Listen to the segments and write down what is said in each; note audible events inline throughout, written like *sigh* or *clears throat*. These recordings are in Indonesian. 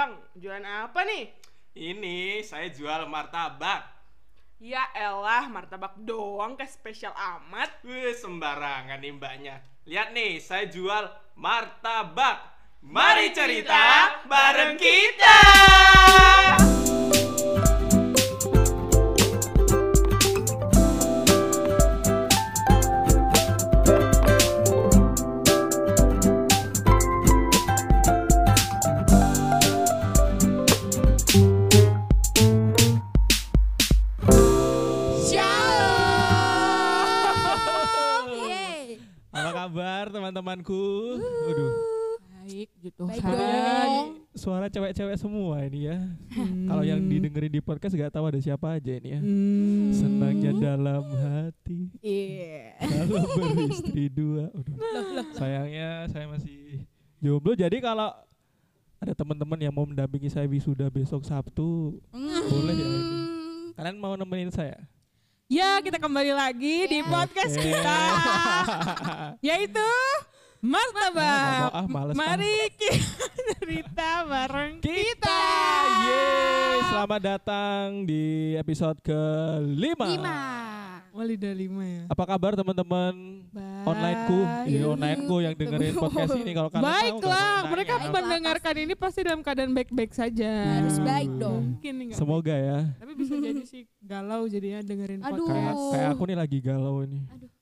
Bang, jualan apa nih? Ini saya jual martabak. Ya elah, martabak doang kayak spesial amat. Wih, sembarangan nih mbaknya. Lihat nih, saya jual martabak. Mari cerita bareng kita. Teman-temanku? Waduh, Baik gitu. Baik dong. suara cewek-cewek semua ini ya. Hmm. Kalau yang didengerin di podcast gak tahu ada siapa aja ini ya. Hmm. Senangnya dalam hati Iya. kalau beristri dua. Aduh. Sayangnya saya masih jomblo. Jadi kalau ada teman-teman yang mau mendampingi saya wisuda besok Sabtu, boleh ya ini. Kalian mau nemenin saya? Ya, kita kembali lagi di podcast Oke. kita. *laughs* Yaitu Martabak. Ah, males ah. Mari kita *laughs* cerita bareng Kita, yeay, selamat datang di episode ke-5. Lima. Oh, lidah lima ya. Apa kabar teman-teman onlineku? Ini onlineku yang dengerin podcast ini kalau kalian tahu Baiklah, mereka nanya. mendengarkan ini pasti dalam keadaan baik-baik saja. Harus baik dong. Mungkin Semoga ya. Tapi bisa jadi sih galau jadinya dengerin Aduh. Kayak podcast. kayak aku nih lagi galau ini.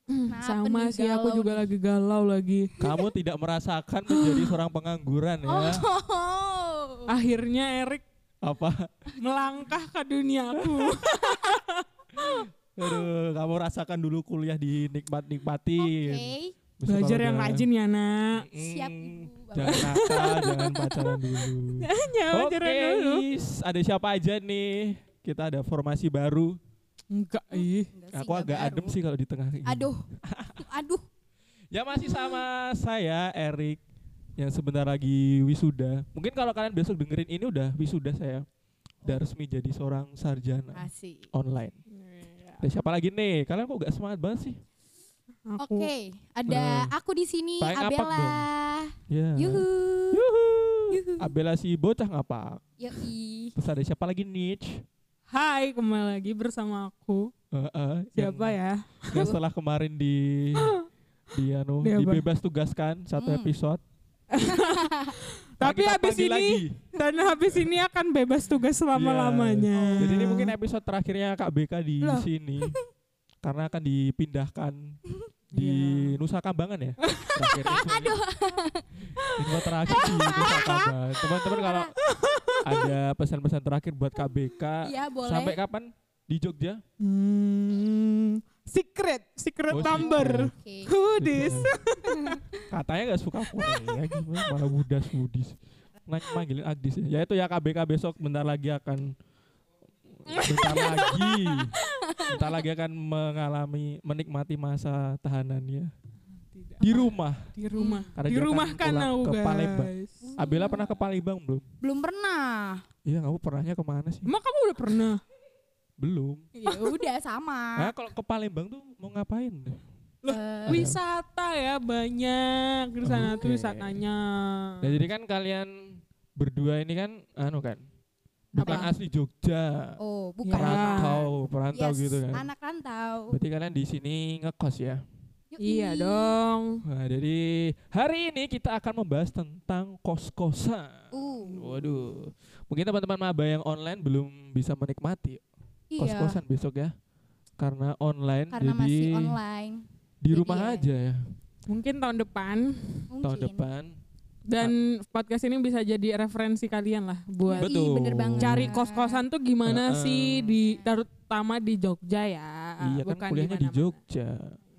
Kenapa Sama sih aku galau juga nih? lagi galau lagi. Kamu tidak merasakan menjadi seorang pengangguran ya? Oh. Akhirnya Erik Apa? melangkah ke duniaku. *laughs* Aduh, kamu rasakan dulu kuliah di nikmat-nikmatin. Oke. Besok Belajar yang rajin ya, Nak. Siap, Ibu. Jangan nakal, *laughs* jangan pacaran dulu. Oke, belajar dulu. Is, ada siapa aja nih? Kita ada formasi baru. Enggak, ih. Enggak Aku agak baru. adem sih kalau di tengah. kayak gini. Aduh. Aduh. Ya masih sama saya Erik yang sebentar lagi wisuda. Mungkin kalau kalian besok dengerin ini udah wisuda saya. Udah resmi jadi seorang sarjana Asik. online. Ada siapa lagi nih? Kalian kok gak semangat banget sih? Oke, ada aku di sini Abella. Ya. Yuhu. Yuhu. Yuhu. Abela si bocah ngapak. Yoi. Terus ada siapa lagi Nich? Hai, kembali lagi bersama aku. Heeh, Siapa ya? yang, yang setelah kemarin di *gasps* di anu Di dibebas tugaskan satu Hmm. episode. Nah, *laughs* Tapi habis ini lagi. dan habis ini akan bebas tugas selama-lamanya. Jadi ini mungkin episode terakhirnya Kak BK di Loh. sini. *laughs* Karena akan dipindahkan *laughs* di Iya. Nusa Kambangan ya. *laughs* Terakhir Aduh. Info terakhir di Nusa Kambangan. Teman-teman kalau ada pesan-pesan terakhir buat Kak BK Iya, boleh. sampai kapan di Jogja? Hmm, secret, secret Oh, number. This? Katanya gak suka Korea gimana malah Budas Budis. Nah, manggilin Agdis ya. Ya itu ya KBK besok bentar lagi akan bentar lagi bentar lagi akan mengalami menikmati masa tahanannya di rumah. Di rumah. Karena Di rumah kan ke Palembang. Abela pernah ke Palembang belum? Belum pernah. Iya, kamu pernahnya ke mana sih? Emang kamu udah pernah? Belum. Ya udah sama. *laughs* Nah, kalau ke Palembang tuh mau ngapain? Eh, Wisata ya banyak di sana tuh Oke. wisatanya. Nah, jadi kan kalian berdua ini kan anu kan bukan Apa? asli Jogja. oh, bukan. Ya. Perantau, perantau Yes, gitu kan. Anak rantau. Berarti kalian di sini ngekos ya. Yoi. Iya dong. Nah, jadi hari ini kita akan membahas tentang kos-kosan. Uh, Waduh. Mungkin teman-teman maba yang online belum bisa menikmati iya. kos-kosan besok ya. Karena online Karena jadi masih online. di Jadi rumah ya. aja ya Mungkin tahun depan Mungkin. tahun depan. Dan podcast ini bisa jadi referensi kalian lah buat Betul. bener banget. cari kos-kosan tuh gimana Heeh. sih di terutama di Jogja ya. iya kan bukan kuliahnya di mana-mana. Jogja.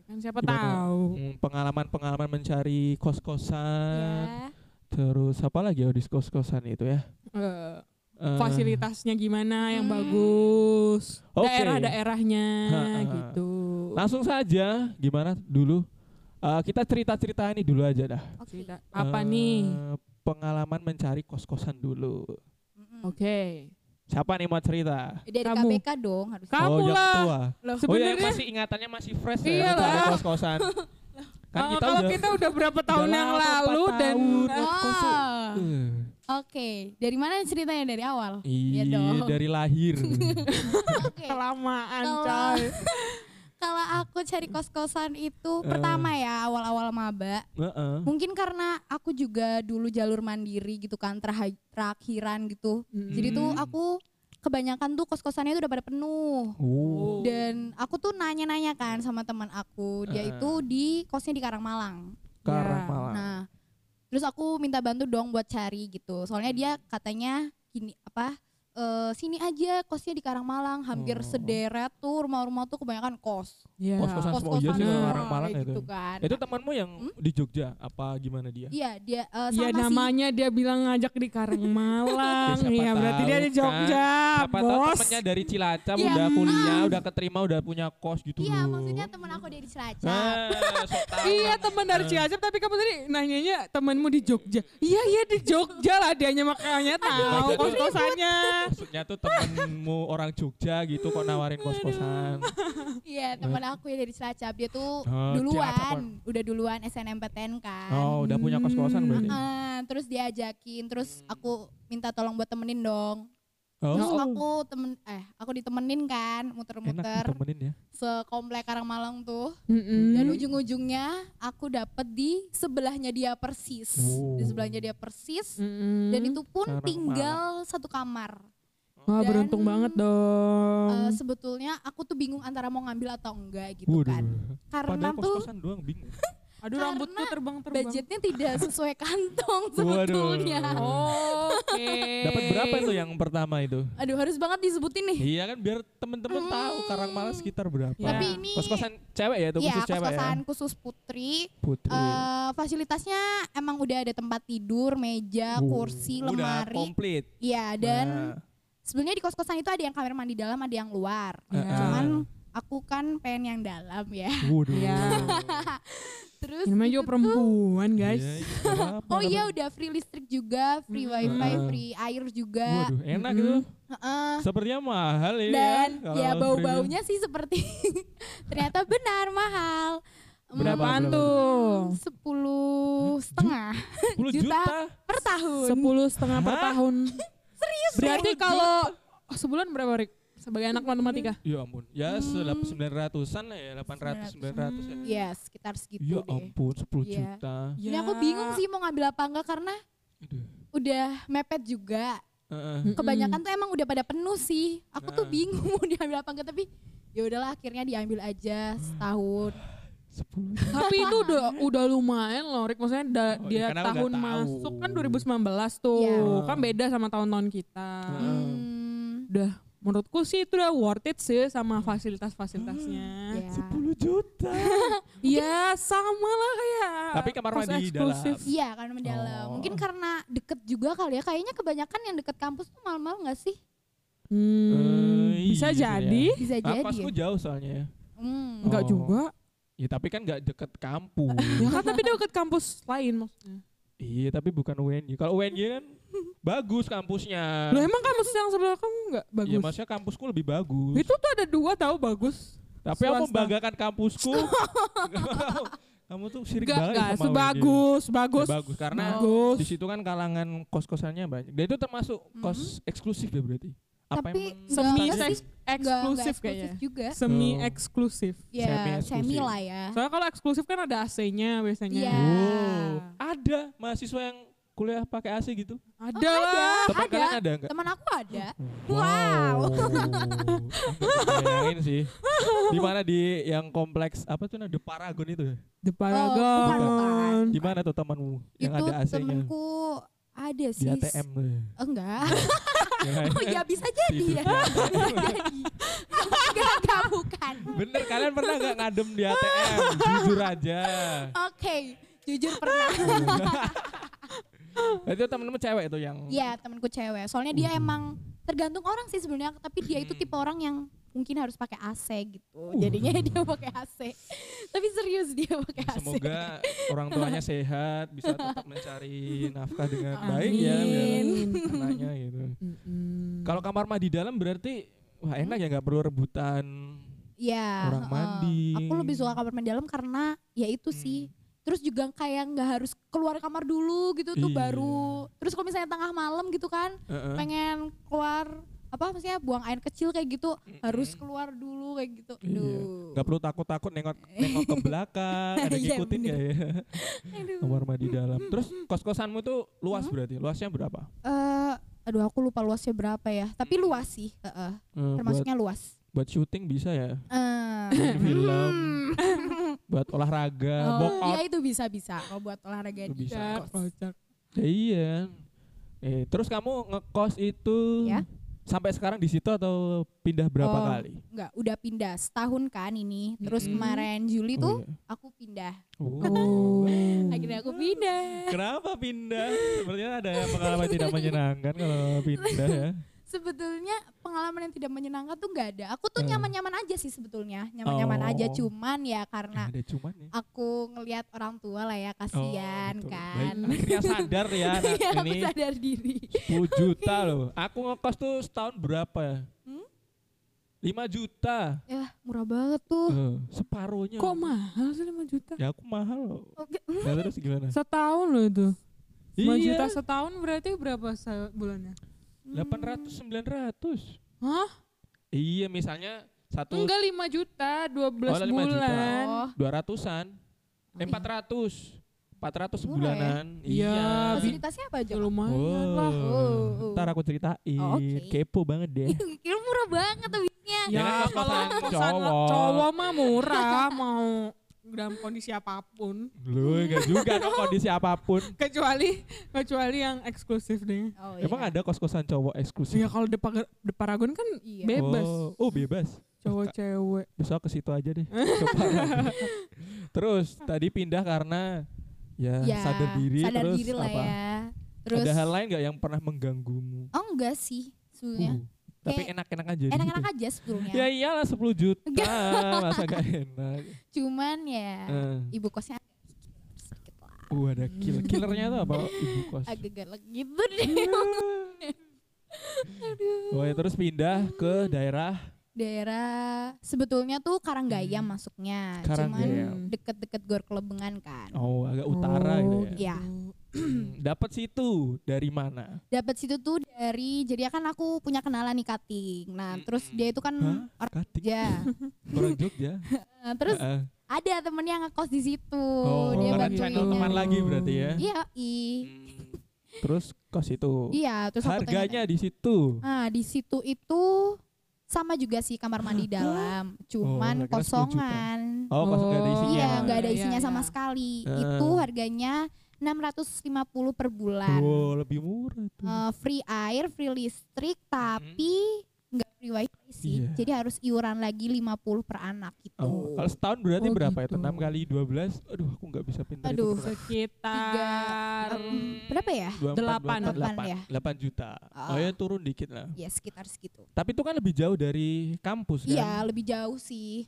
Kan siapa Gimana? tahu. Hmm, Pengalaman-pengalaman mencari kos-kosan. Ya. Terus apa lagi ya di kos-kosan itu ya? Eh, Eh, fasilitasnya gimana yang Hmm. bagus, Oke. daerah-daerahnya gitu. Langsung saja, gimana dulu? Eh, kita cerita-cerita ini dulu aja dah. Oke. Cerita. Apa Eh, nih? Pengalaman mencari kos-kosan dulu. Mm-mm. Oke. Siapa nih mau cerita? Dari Kamu. KBK dong harus. Kamu oh, lah. tua. Loh. Oh ya, Sebenarnya masih ingatannya masih fresh ya Iyalah. mencari kos-kosan. *laughs* kan Oh, kita kalau udah kita udah berapa tahun udah yang lalu dan. Ah. Eh, Oke, dari mana ceritanya dari awal? Iya dong. dari lahir. *laughs* Oke. Kelamaan Kalau- coy. *laughs* Kalau aku cari kos-kosan itu Eh. pertama ya awal-awal maba. Heeh. Mungkin karena aku juga dulu jalur mandiri gitu kan terakhiran gitu. Jadi tuh Hmm. aku kebanyakan tuh kos-kosannya itu udah pada penuh. Oh. Dan aku tuh nanya-nanya kan sama teman aku, dia Eh. itu di kosnya di Karangmalang. Karang Ya. Malang. Nah, terus aku minta bantu dong buat cari gitu. Soalnya dia katanya gini apa? Eh, sini aja kosnya di Karangmalang, hampir Oh. sederet tuh rumah-rumah tuh kebanyakan kos. Iya. Kos-kosan semua iya sih semua, kalau Karangmalang itu. gitu kan. Itu temanmu yang Hmm? di Jogja apa gimana dia? Iya, dia Ya sama sih. namanya dia bilang ngajak di Karangmalang. *laughs* Ya, siapa Iya berarti dia tahu di kan. Jogja, Siapa tahu bos. temennya dari Cilacap Iya. udah kuliah, udah keterima, udah punya kos gitu Iya, loh. maksudnya temen aku dari Cilacap. Nah, sok *laughs* tahu Iya lah. teman dari Cilacap tapi kamu tadi nanyanya temanmu di Jogja. Iya iya di Jogja lah dianya makanya tahu kos-kosannya. *laughs* Maksudnya tuh temenmu orang Jogja gitu kok nawarin kos-kosan. Iya, temen aku yang dari Cilacap. Dia tuh Oh, duluan, udah duluan SNMPTN kan. Oh, udah punya kos-kosan berarti. Ah, terus diajakin, terus aku minta tolong buat temenin dong. Terus Oh, aku temen eh aku ditemenin kan muter-muter ditemenin ya. sekomplek Karangmalang tuh. Mm-mm. Dan ujung-ujungnya aku dapet di sebelahnya dia persis. Di Oh. sebelahnya dia persis. Mm-mm. Dan itu pun Karangmalang. tinggal satu kamar. Wah dan- beruntung banget dong. Eh, sebetulnya aku tuh bingung antara mau ngambil atau enggak gitu Waduh. kan. Karena Padahal tuh kos-kosan doang bingung. *laughs* Aduh karena rambutku terbang-terbang. budgetnya tidak sesuai kantong *laughs* Waduh. sebetulnya. Oke. Dapat berapa itu yang pertama itu? Aduh harus banget disebutin nih. Iya kan biar temen-temen tahu Karangmalang sekitar berapa. Ya. Tapi ini Kos-kosan cewek ya itu Iya, khusus cewek ya. kos-kosan khusus putri. Putri. Eh, fasilitasnya emang udah ada tempat tidur, meja, Uh, kursi, Udah lemari. komplit. Iya, dan Nah, sebenarnya di kos-kosan itu ada yang kamar mandi dalam, ada yang luar. Ya. Cuman aku kan pengen yang dalam ya. Waduh. Iya. *laughs* Terus Ini juga tuh- perempuan guys. Iya, iya, Oh iya udah free listrik juga, free Mm. wifi, free air juga. Waduh, enak Mm-mm. itu. Heeh. Sepertinya mahal ya. Dan ya bau-baunya sih seperti *laughs* ternyata benar mahal. Berapa, Berapaan berapa? tuh? Sepuluh setengah 10 juta. juta. per tahun. Sepuluh setengah per tahun. *laughs* Serius? Berarti 10 kalau oh, sebulan berapa Rik? Sebagai anak matematika? Ya ampun. Ya Hmm. selap 900-an lah ya, 800 900 ya. Ya sekitar segitu Ya deh. ampun, 10 Iya. juta. Ini aku bingung sih mau ngambil apa enggak karena Aduh. udah mepet juga. Heeh. Mm-mm. Kebanyakan tuh emang udah pada penuh sih. Aku tuh Nah. bingung *laughs* mau diambil apa enggak tapi ya udahlah akhirnya diambil aja setahun. 10 *laughs* Tapi itu udah udah lumayan loh Rik. Maksudnya da- Oh, dia iya, udah tahun tahu. masuk kan 2019 tuh. Iya. Kan beda sama tahun-tahun kita. Heeh. Hmm, Udah menurutku sih itu udah worth it sih sama fasilitas-fasilitasnya. ya. 10 juta. *laughs* Iya sama lah kayak Tapi kamar mandi eksklusif. dalam. Iya karena mendalam. Oh. Mungkin karena deket juga kali ya. Kayaknya kebanyakan yang deket kampus tuh malam-malam gak sih? Hmm, Eh, bisa iya jadi. Bisa Ah, jadi. kosku ya. jauh soalnya ya. Hmm. Enggak Oh. juga. Ya tapi kan gak deket *laughs* kampus. Ya kan tapi deket kampus lain maksudnya. iya tapi bukan UNY. Kalau UNY kan *laughs* bagus kampusnya. Loh emang kampus yang sebelah kamu enggak bagus? Iya maksudnya kampusku lebih bagus. Itu tuh ada dua tahu bagus. Tapi aku swasta. membanggakan kampusku. *laughs* Kamu tuh sirik Enggak, banget enggak, sama UNY. sebagus, bagus. Ya, bagus karena Bagus. di situ kan kalangan kos-kosannya banyak. Dan itu termasuk kos eksklusif ya berarti. Apa Tapi Semi Nggak- nggak eksklusif kayaknya. juga. Semi Oh. eksklusif. Ya Semi-eksklusif. semi lah ya. Soalnya kalau eksklusif kan ada AC-nya biasanya. Iya. Oh, ada mahasiswa yang kuliah pakai AC gitu. Ada Oh, lah. Teman Ada. kalian ada enggak? Teman aku ada. Wow. Bayangin sih. *laughs* Di mana di yang kompleks apa tuh nah, The Paragon itu ya? The bukan, bukan. Paragon. Di mana tuh temanmu yang itu ada AC-nya? temenku ada Di sih. ATM tuh. ya? Enggak. Ya kan? *laughs* Oh ya bisa jadi Tidur ya. di ATM. Jadi. *laughs* Enggak, enggak bukan. Bener kalian pernah nggak ngadem di ATM? Jujur aja. Oke, jujur *laughs* pernah. Itu temenmu cewek tuh yang Iya, temanku cewek. Soalnya dia emang tergantung orang sih sebenarnya, tapi dia itu tipe orang yang mungkin harus pakai AC gitu. Jadinya *laughs* dia pakai AC. tapi serius dia pakai AC. Semoga orang tuanya sehat, bisa tetap mencari *laughs* nafkah dengan baik ya Amin. anaknya gitu. Mm-mm. Kalau kamar mandi dalam berarti wah enak ya nggak perlu rebutan. Iya. Orang heeh. mandi. Aku lebih suka kamar mandi dalam karena ya itu Hmm. sih. Terus juga kayak nggak harus keluar kamar dulu gitu tuh Iya. baru terus kalau misalnya tengah malam gitu kan Heeh. pengen keluar apa maksudnya buang air kecil kayak gitu harus keluar dulu kayak gitu Iya. Aduh. Gak perlu takut-takut nengok nengok ke belakang, ada *laughs* Iya, ngikutin ya? Kamar mandi dalam. *laughs* Terus kos-kosanmu tuh luas Hmm? berarti? Luasnya berapa? Eh, aduh aku lupa luasnya berapa ya tapi luas sih heeh. Eh, buat, termasuknya luas buat syuting bisa ya? Bikin film, hmm. *laughs* buat olahraga, Oh, workout. iya itu bisa bisa kalau buat olahraga Itu bisa. kos. Kocak. Ya iya. Eh, terus kamu ngekos itu Ya. sampai sekarang di situ atau pindah berapa Oh. kali? Enggak, udah pindah setahun kan ini. Terus Mm-mm. kemarin Juli Oh, tuh iya. aku pindah. Oh. Oh. *laughs* Akhirnya aku pindah. Kenapa pindah? Sepertinya ada pengalaman tidak menyenangkan kalau pindah ya. Sebetulnya pengalaman yang tidak menyenangkan tuh nggak ada. Aku tuh Eh. nyaman-nyaman aja sih sebetulnya. Nyaman-nyaman aja Oh. cuman ya karena ada cuman ya. aku ngelihat orang tua lah ya kasihan betul. kan. Baik, *laughs* akhirnya sadar ya *laughs* anak Iya, aku ini sadar diri. 10 juta *laughs* loh. Aku ngekos tuh setahun berapa ya? Hmm? 5 juta. Ya, murah banget tuh. Eh, separuhnya. Kok mahal sih 5 juta? Ya aku mahal loh. Oke. Nah, terus gimana? Setahun loh itu. 5 Iya. juta setahun berarti berapa sebulannya? 800 900. Hah? Iya, misalnya satu Enggak 5 juta, 12 Oh, 5 juta. bulan. Oh, 200-an. Eh iya. 400. 400 Murah ya? Iya, Iya. fasilitasnya apa aja? Ya, lumayan lah. Oh, oh. Ntar aku ceritain. Oh, oke. Kepo banget deh. *laughs* Kira murah banget habisnya. Ya kan kalau cowok. cowok mah murah *laughs* mau dalam kondisi apa pun. Lu enggak juga dong *laughs* kondisi apa pun. Kecuali kecuali yang eksklusif deh. Oh, Emang iya. ada kos-kosan cowok eksklusif? Ya kalau di Paragon kan Iya. bebas. Oh, oh bebas. Cowok cewek. Besok ke situ aja deh. *laughs* Terus tadi pindah karena ya, Ya, sadar diri sadar terus diri lah apa? ya. Terus Ada hal lain nggak yang pernah mengganggumu? oh enggak sih sebetulnya. Uh, tapi enak-enak aja Enak-enak gitu. aja sebetulnya. Ya iyalah 10 juta, *laughs* masa gak enak. Cuman ya Eh. ibu kosnya agak sedikit lah. Uh ada kill killernya tuh apa ibu kos? Agak galak gitu deh. *laughs* Oh ya terus pindah ke daerah Daerah sebetulnya tuh Karanggayam masuknya. Hmm. Karanggayam. Cuman deket-deket Gor Kelebengan kan. oh agak utara gitu ya. Iya. Dapat situ dari mana? Dapat situ tuh dari jadi kan aku punya kenalan nih Kating. Nah, terus dia itu kan Hah? orang Kating? Jogja. *laughs* Orang Jogja. Nah, *laughs* terus Heeh. ada temennya ngekos di situ. Oh, dia karena bantuin. channel teman lagi berarti ya. Iya, i. Terus kos itu. Iya, terus Harganya di situ. Nah, di situ itu sama juga sih kamar mandi dalam, cuman saya kira 10 juta. kosongan. Oh, kos nggak ada isinya. Iya, nggak ada Iya, isinya iya. sama sekali. Eh. Itu harganya 650 per bulan. Oh, lebih murah tuh. Eh, free air, free listrik, tapi nggak free wifi sih. Iya. Jadi harus iuran lagi 50 per anak gitu. Oh, kalau setahun berarti Oh, berapa gitu. itu? 6 kali 12. Aduh, aku nggak bisa pintar Aduh. itu. Sekitar Em, berapa ya? Delapan. Delapan ya? 8 juta. Ah. Oh ya turun dikit lah. Ya sekitar segitu. Tapi itu kan lebih jauh dari kampus kan? Iya, lebih jauh sih.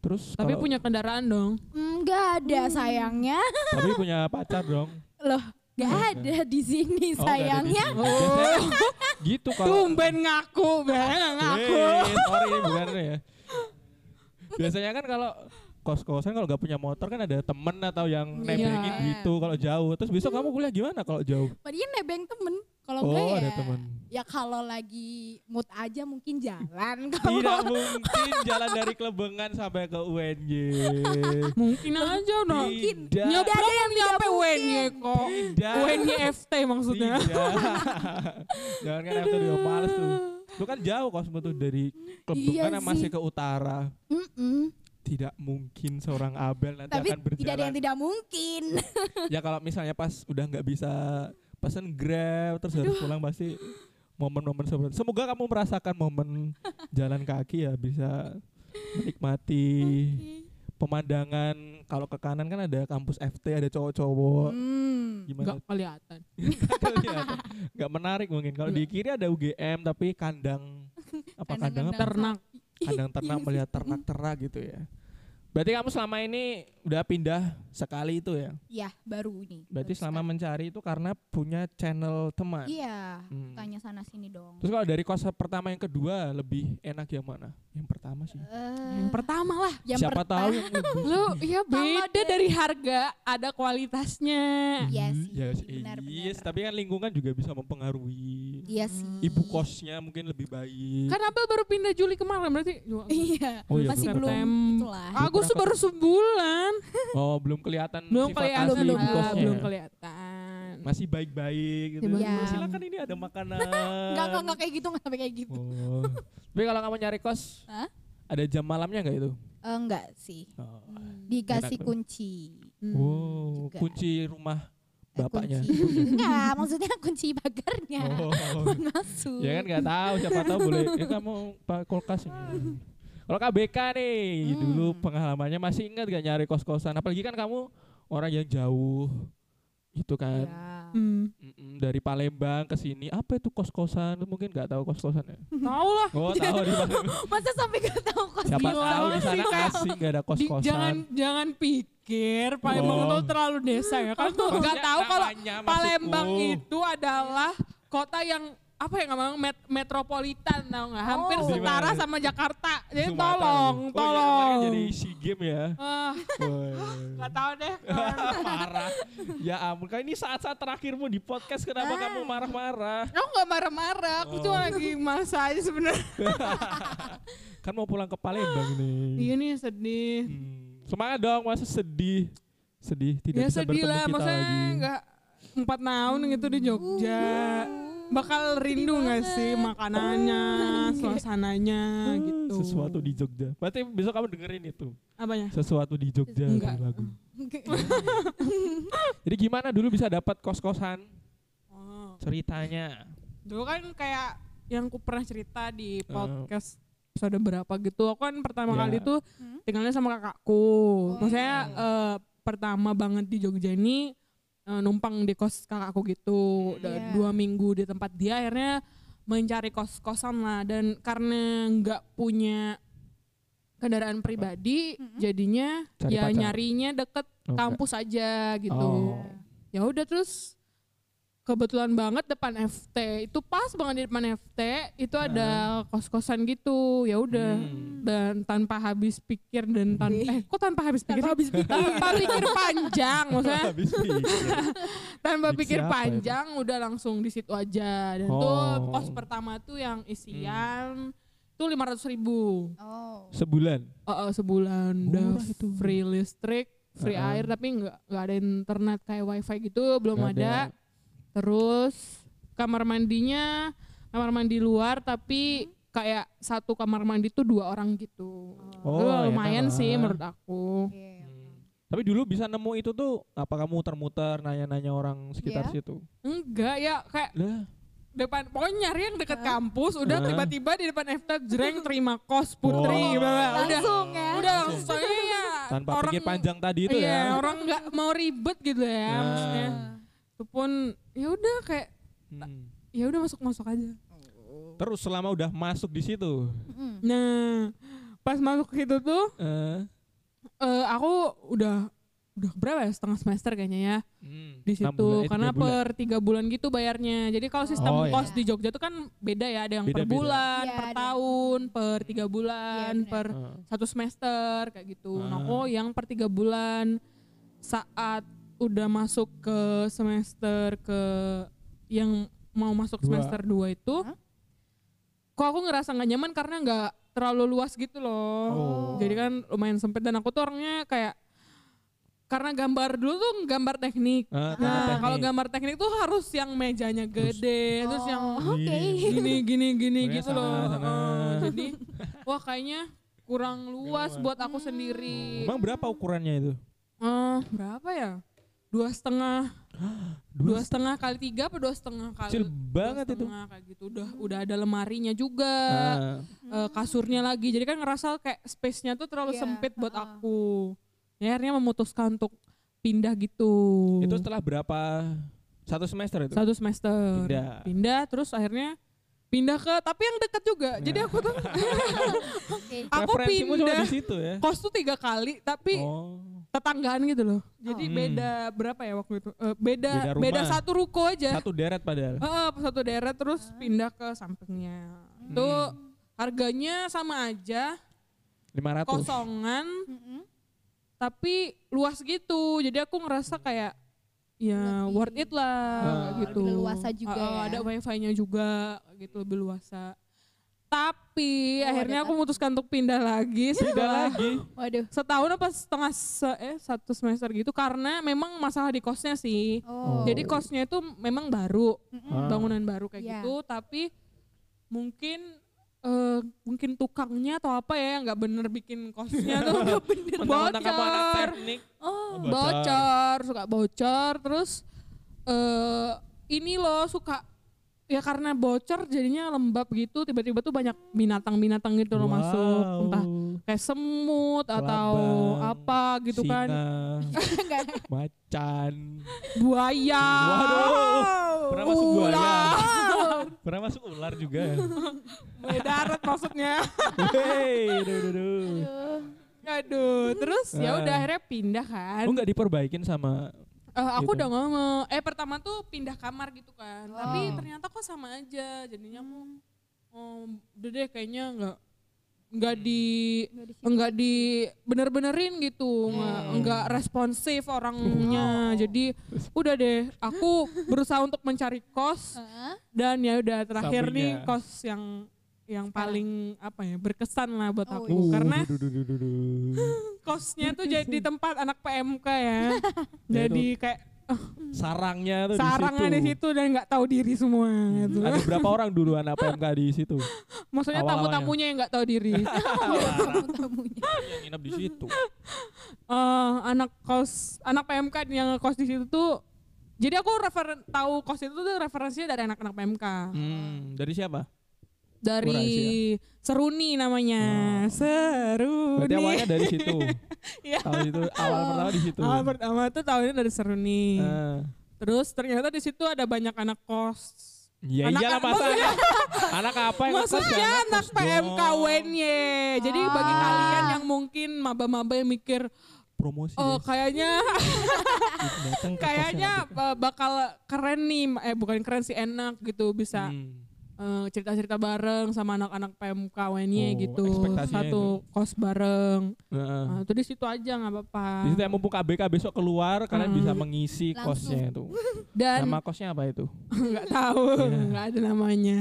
Terus Tapi punya kendaraan dong. Enggak ada sayangnya. tapi punya pacar dong. Loh, nggak ada di sini Oh, ada di sayangnya. sini. Biasanya gitu kalau Tumben ngaku, ben ngaku. Eh, sorry bukan ya. Biasanya kan kalau kos-kosan kalau nggak punya motor kan ada temen atau yang Iya. nebengin gitu kalau jauh. Terus besok kamu kuliah gimana kalau jauh? Padahal nebeng temen. Kalau Oh, ada ya. temen. Ya kalau lagi mood aja mungkin jalan. *laughs* Tidak Kalau mungkin jalan dari Klebengan sampai ke UNY. *laughs* Mungkin aja dong. Tidak. Nyebrang ada yang nyampe tidak UNY kok. Tidak. UNY FT maksudnya. Tidak. *laughs* Jangan kan itu dia males tuh. Itu kan jauh kos tuh dari Klebengan Iya masih sih. ke utara. Mm-mm. Tidak mungkin seorang Abel nanti Tapi akan berjalan. tidak ada yang tidak mungkin. ya kalau misalnya pas udah nggak bisa pesen grab terus harus pulang pasti momen-momen seperti semoga kamu merasakan momen jalan kaki ya bisa menikmati pemandangan. Kalau ke kanan kan ada kampus FT ada cowok-cowok. Hmm. gimana. *laughs* Nggak kelihatan. nggak menarik mungkin. Kalau di kiri ada UGM tapi kandang apa kandang apa? Ternak. kandang ternak melihat ternak-ternak gitu ya berarti kamu selama ini udah pindah sekali itu ya Ya, baru ini. Berarti baru selama sekali. mencari itu karena punya channel teman. Iya, Hmm. tanya sana sini dong. Terus kalau dari kos pertama yang kedua lebih enak yang mana? Yang pertama sih. Eh, Yang pertama lah. yang Siapa pertama- tahu yang *laughs* lebih. Lu ya beda dari- dari harga, ada kualitasnya. Iya Hmm, sih, ya sih, benar, yes, benar. tapi kan lingkungan juga bisa mempengaruhi. Iya sih. Ibu kosnya mungkin lebih baik. Kan Abel baru pindah Juli kemarin berarti. Iya, Oh iya, masih belum itulah. Agus tuh baru sebulan. Oh, belum kelihatan Belum sifat kelihatan, asli belum, ibu kosnya. belum kelihatan. Masih baik-baik gitu. Iya. Silakan ini ada makanan. *laughs* Enggak, enggak, enggak kayak gitu, enggak sampai kayak gitu. Oh. Tapi kalau kamu nyari kos, Hah? ada jam malamnya nggak itu? Eh, enggak sih. Oh. Dikasih Enak kunci. Hmm. Wow, juga. kunci rumah Eh, bapaknya. Enggak, maksudnya kunci pagarnya. Oh. *laughs* Buat masuk. ya kan nggak tahu siapa tahu boleh. Ya *laughs* kamu pak kulkas ini. Kalau KBK nih, Hmm. dulu pengalamannya masih ingat gak nyari kos-kosan? Apalagi kan kamu orang yang jauh, itu kan. Ya. Hmm. Mm-mm, dari Palembang ke sini, apa itu kos-kosan? Lu Mungkin nggak tahu kos-kosan ya? *laughs* Tahu lah. Oh, tahu di. *laughs* Masa sampai gak tahu kos Siapa Gila tahu di sana asing nggak ada Di- kos-kosan. jangan jangan pikir Palembang Oh. itu terlalu desa ya. Kan tuh nggak tahu kalau Palembang itu adalah kota yang apa ya ngomong met- metropolitan tau nggak hampir Oh. setara Gimana? sama Jakarta jadi Sumatera. tolong Oh, tolong makanya jadi SEA Games ya. Ah, nggak tahu deh marah. Ya ampun, kan ini saat-saat terakhirmu di podcast kenapa kamu marah-marah? aku nggak marah-marah aku Oh. cuma lagi masa aja sebenarnya *laughs* Kan mau pulang ke Palembang nih. iya nih sedih Hmm. Semangat dong, masa sedih. Sedih tidak ya bisa sedih bertemu lah kita maksudnya lagi. nggak empat tahun gitu di Jogja bakal rindu nggak sih makanannya suasananya gitu Sesuatu di Jogja. Berarti besok kamu dengerin itu. apanya Sesuatu di Jogja Enggak. lagu. *laughs* Jadi gimana dulu bisa dapat kos-kosan? Oh. Ceritanya. Dulu kan kayak yang ku pernah cerita di Eh. podcast episode berapa gitu. Aku kan pertama Ya. kali tuh Hmm? tinggalnya sama kakakku. Maksudnya eh, pertama banget di Jogja ini numpang di kos kakakku gitu. Udah Iya. Dua minggu di tempat dia akhirnya mencari kos-kosan lah dan karena nggak punya kendaraan pribadi jadinya Cari ya pacar. nyarinya deket Oh, kampus aja gitu Oh. ya udah terus kebetulan banget depan FT itu pas banget di depan FT itu ada kos-kosan gitu ya udah Hmm. dan tanpa habis pikir dan tanpa eh kok tanpa habis pikir Tanpa habis pikir. tanpa pikir panjang maksudnya Habis pikir. *laughs* tanpa pikir siapa itu? panjang udah langsung di situ aja dan Oh. tuh kos pertama tuh yang isian tuh lima ratus ribu Oh. Sebulan. Oh, oh, sebulan udah itu. free listrik, free Heeh. air tapi nggak nggak ada internet kayak wifi gitu belum Nggak ada. Terus kamar mandinya kamar mandi luar tapi kayak satu kamar mandi tuh dua orang gitu. Oh, Itu enak lumayan lah. sih menurut aku. Iya. Hmm. Tapi dulu bisa nemu itu tuh apa kamu muter-muter nanya-nanya orang sekitar Iya. situ? Enggak ya kayak Lah, depan pokoknya nyari yang deket kampus udah tiba-tiba di depan FT jreng *laughs* terima kos putri Oh. udah Langsung ya. udah langsung iya tanpa orang pikir panjang tadi itu iya, ya. orang nggak mau ribet gitu ya Nah. maksudnya itu pun ya udah kayak Hmm. ya udah masuk masuk aja Terus selama udah masuk di situ, Mm. nah pas masuk ke situ tuh eh, eh, aku udah udah berapa ya setengah semester kayaknya ya hmm, di situ bulan, eh, karena tiga bulan. per tiga bulan gitu bayarnya jadi kalau sistem Oh, iya. kos di Jogja tuh kan beda ya ada yang per Beda-beda. bulan Iya, per ada. tahun per tiga bulan Iya, benar. per Eh, satu semester kayak gitu nah Ah. aku yang per tiga bulan saat udah masuk ke semester ke yang mau masuk Dua. semester 2 itu Hah? kok aku ngerasa nggak nyaman karena nggak terlalu luas gitu loh Oh. jadi kan lumayan sempit dan aku tuh orangnya kayak karena gambar dulu tuh gambar teknik gambar nah teknik. kalau gambar teknik tuh harus yang mejanya gede terus yang Oh, Oke. gini gini gini ya, gitu sana, loh sana. Heeh, jadi wah kayaknya kurang luas Luas. buat aku sendiri Emang berapa ukurannya itu? Eh, berapa ya dua setengah *gasps* dua setengah kali tiga apa dua setengah kali Kecil dua banget itu. setengah kayak gitu udah udah ada lemarinya juga Ah, eh, kasurnya lagi jadi kan ngerasa kayak space-nya tuh terlalu Iya, sempit buat heeh. aku ya akhirnya memutuskan untuk pindah gitu itu setelah berapa? Satu semester itu? satu semester Pindah. pindah terus akhirnya pindah ke tapi yang dekat juga jadi aku tuh *laughs* *laughs* Oke. aku pindah di situ ya? kos tuh tiga kali tapi Oh. Tetanggaan gitu loh. Jadi Oh. beda berapa ya waktu itu? Eh, beda Beda beda, satu ruko aja. Satu deret padahal. Heeh, satu daerah terus pindah ke sampingnya. Itu harganya sama aja, 500. kosongan Mm-mm. tapi luas gitu. Jadi aku ngerasa kayak ya Lebih- worth it lah Ah. gitu. Lebih leluasa juga Heeh, ya. Ada wifi-nya juga gitu lebih luasa. Tapi Oh, akhirnya aku memutuskan untuk pindah lagi Pindah setelah lagi. Waduh. setahun apa setengah se- eh satu semester gitu karena memang masalah di kosnya sih. Oh. Jadi kosnya itu memang baru. Ah. bangunan baru kayak Iya. gitu, tapi mungkin eh, mungkin tukangnya atau apa ya nggak bener bikin kosnya tuh *laughs* anak bocor, teknik. Oh. bocor, suka bocor, terus eh ini loh suka ya karena bocor jadinya lembab gitu, tiba-tiba tuh banyak binatang-binatang gitu loh masuk, entah kayak semut atau Kelabang, apa gitu kan, Singa, *laughs* macan. buaya. Waduh. Pernah masuk buaya. Ular. *laughs* Pernah masuk ular juga. Buaya darat maksudnya. Hei, duh, duh, duh. Aduh, terus ya udah Ah. akhirnya pindah kan. Lu nggak diperbaikin sama Eh, aku gitu. udah ngomong. Eh pertama tuh pindah kamar gitu kan. Tapi Oh. ternyata kok sama aja. Jadinya aku oh, udah deh kayaknya nggak nggak di Nggak di situ. enggak di bener-benerin gitu nggak Hmm. enggak responsif orangnya jadi udah deh aku berusaha untuk mencari kos dan ya udah terakhir nih kos yang yang paling apa ya berkesan lah buat Oh, aku iya. karena *laughs* kosnya tuh jadi tempat anak PMK ya *laughs* Ya, jadi kayak sarangnya tuh sarangnya di di situ. situ dan nggak tahu diri semua gitu. Ada berapa orang dulu anak PMK di situ? *laughs* Maksudnya awal-awalnya. tamu-tamunya yang nggak tahu diri. Tamu-tamunya. yang nginep di situ. Eh, anak kos anak PMK yang kos di situ tuh jadi aku refer tahu kos itu tuh referensinya dari anak-anak PMK. Hmm, dari siapa? Dari Seruni namanya. Seruni. Berarti awalnya dari situ. *laughs* Iya. Awal itu awal pertama di situ. Awal pertama tuh tahunnya dari Seruni. Ah. Terus ternyata di situ ada banyak anak kos. Ya Anak- iyalah masa anak, *laughs* anak apa yang Maksudnya ya anak dong. UNY. Jadi bagi Ah. kalian yang mungkin maba-maba yang mikir promosi oh kayaknya *laughs* kayaknya eh, bakal keren nih eh bukan keren sih enak gitu bisa Hmm. Eh, cerita-cerita bareng sama anak-anak PMK UNY Oh, gitu satu kos bareng Heeh. nah, itu di situ aja nggak apa-apa Di situ yang mumpung KBK besok keluar kalian Hmm. bisa mengisi Langsung. kosnya itu. dan Nama kosnya apa itu? *laughs* nggak tahu Iya. nggak ada namanya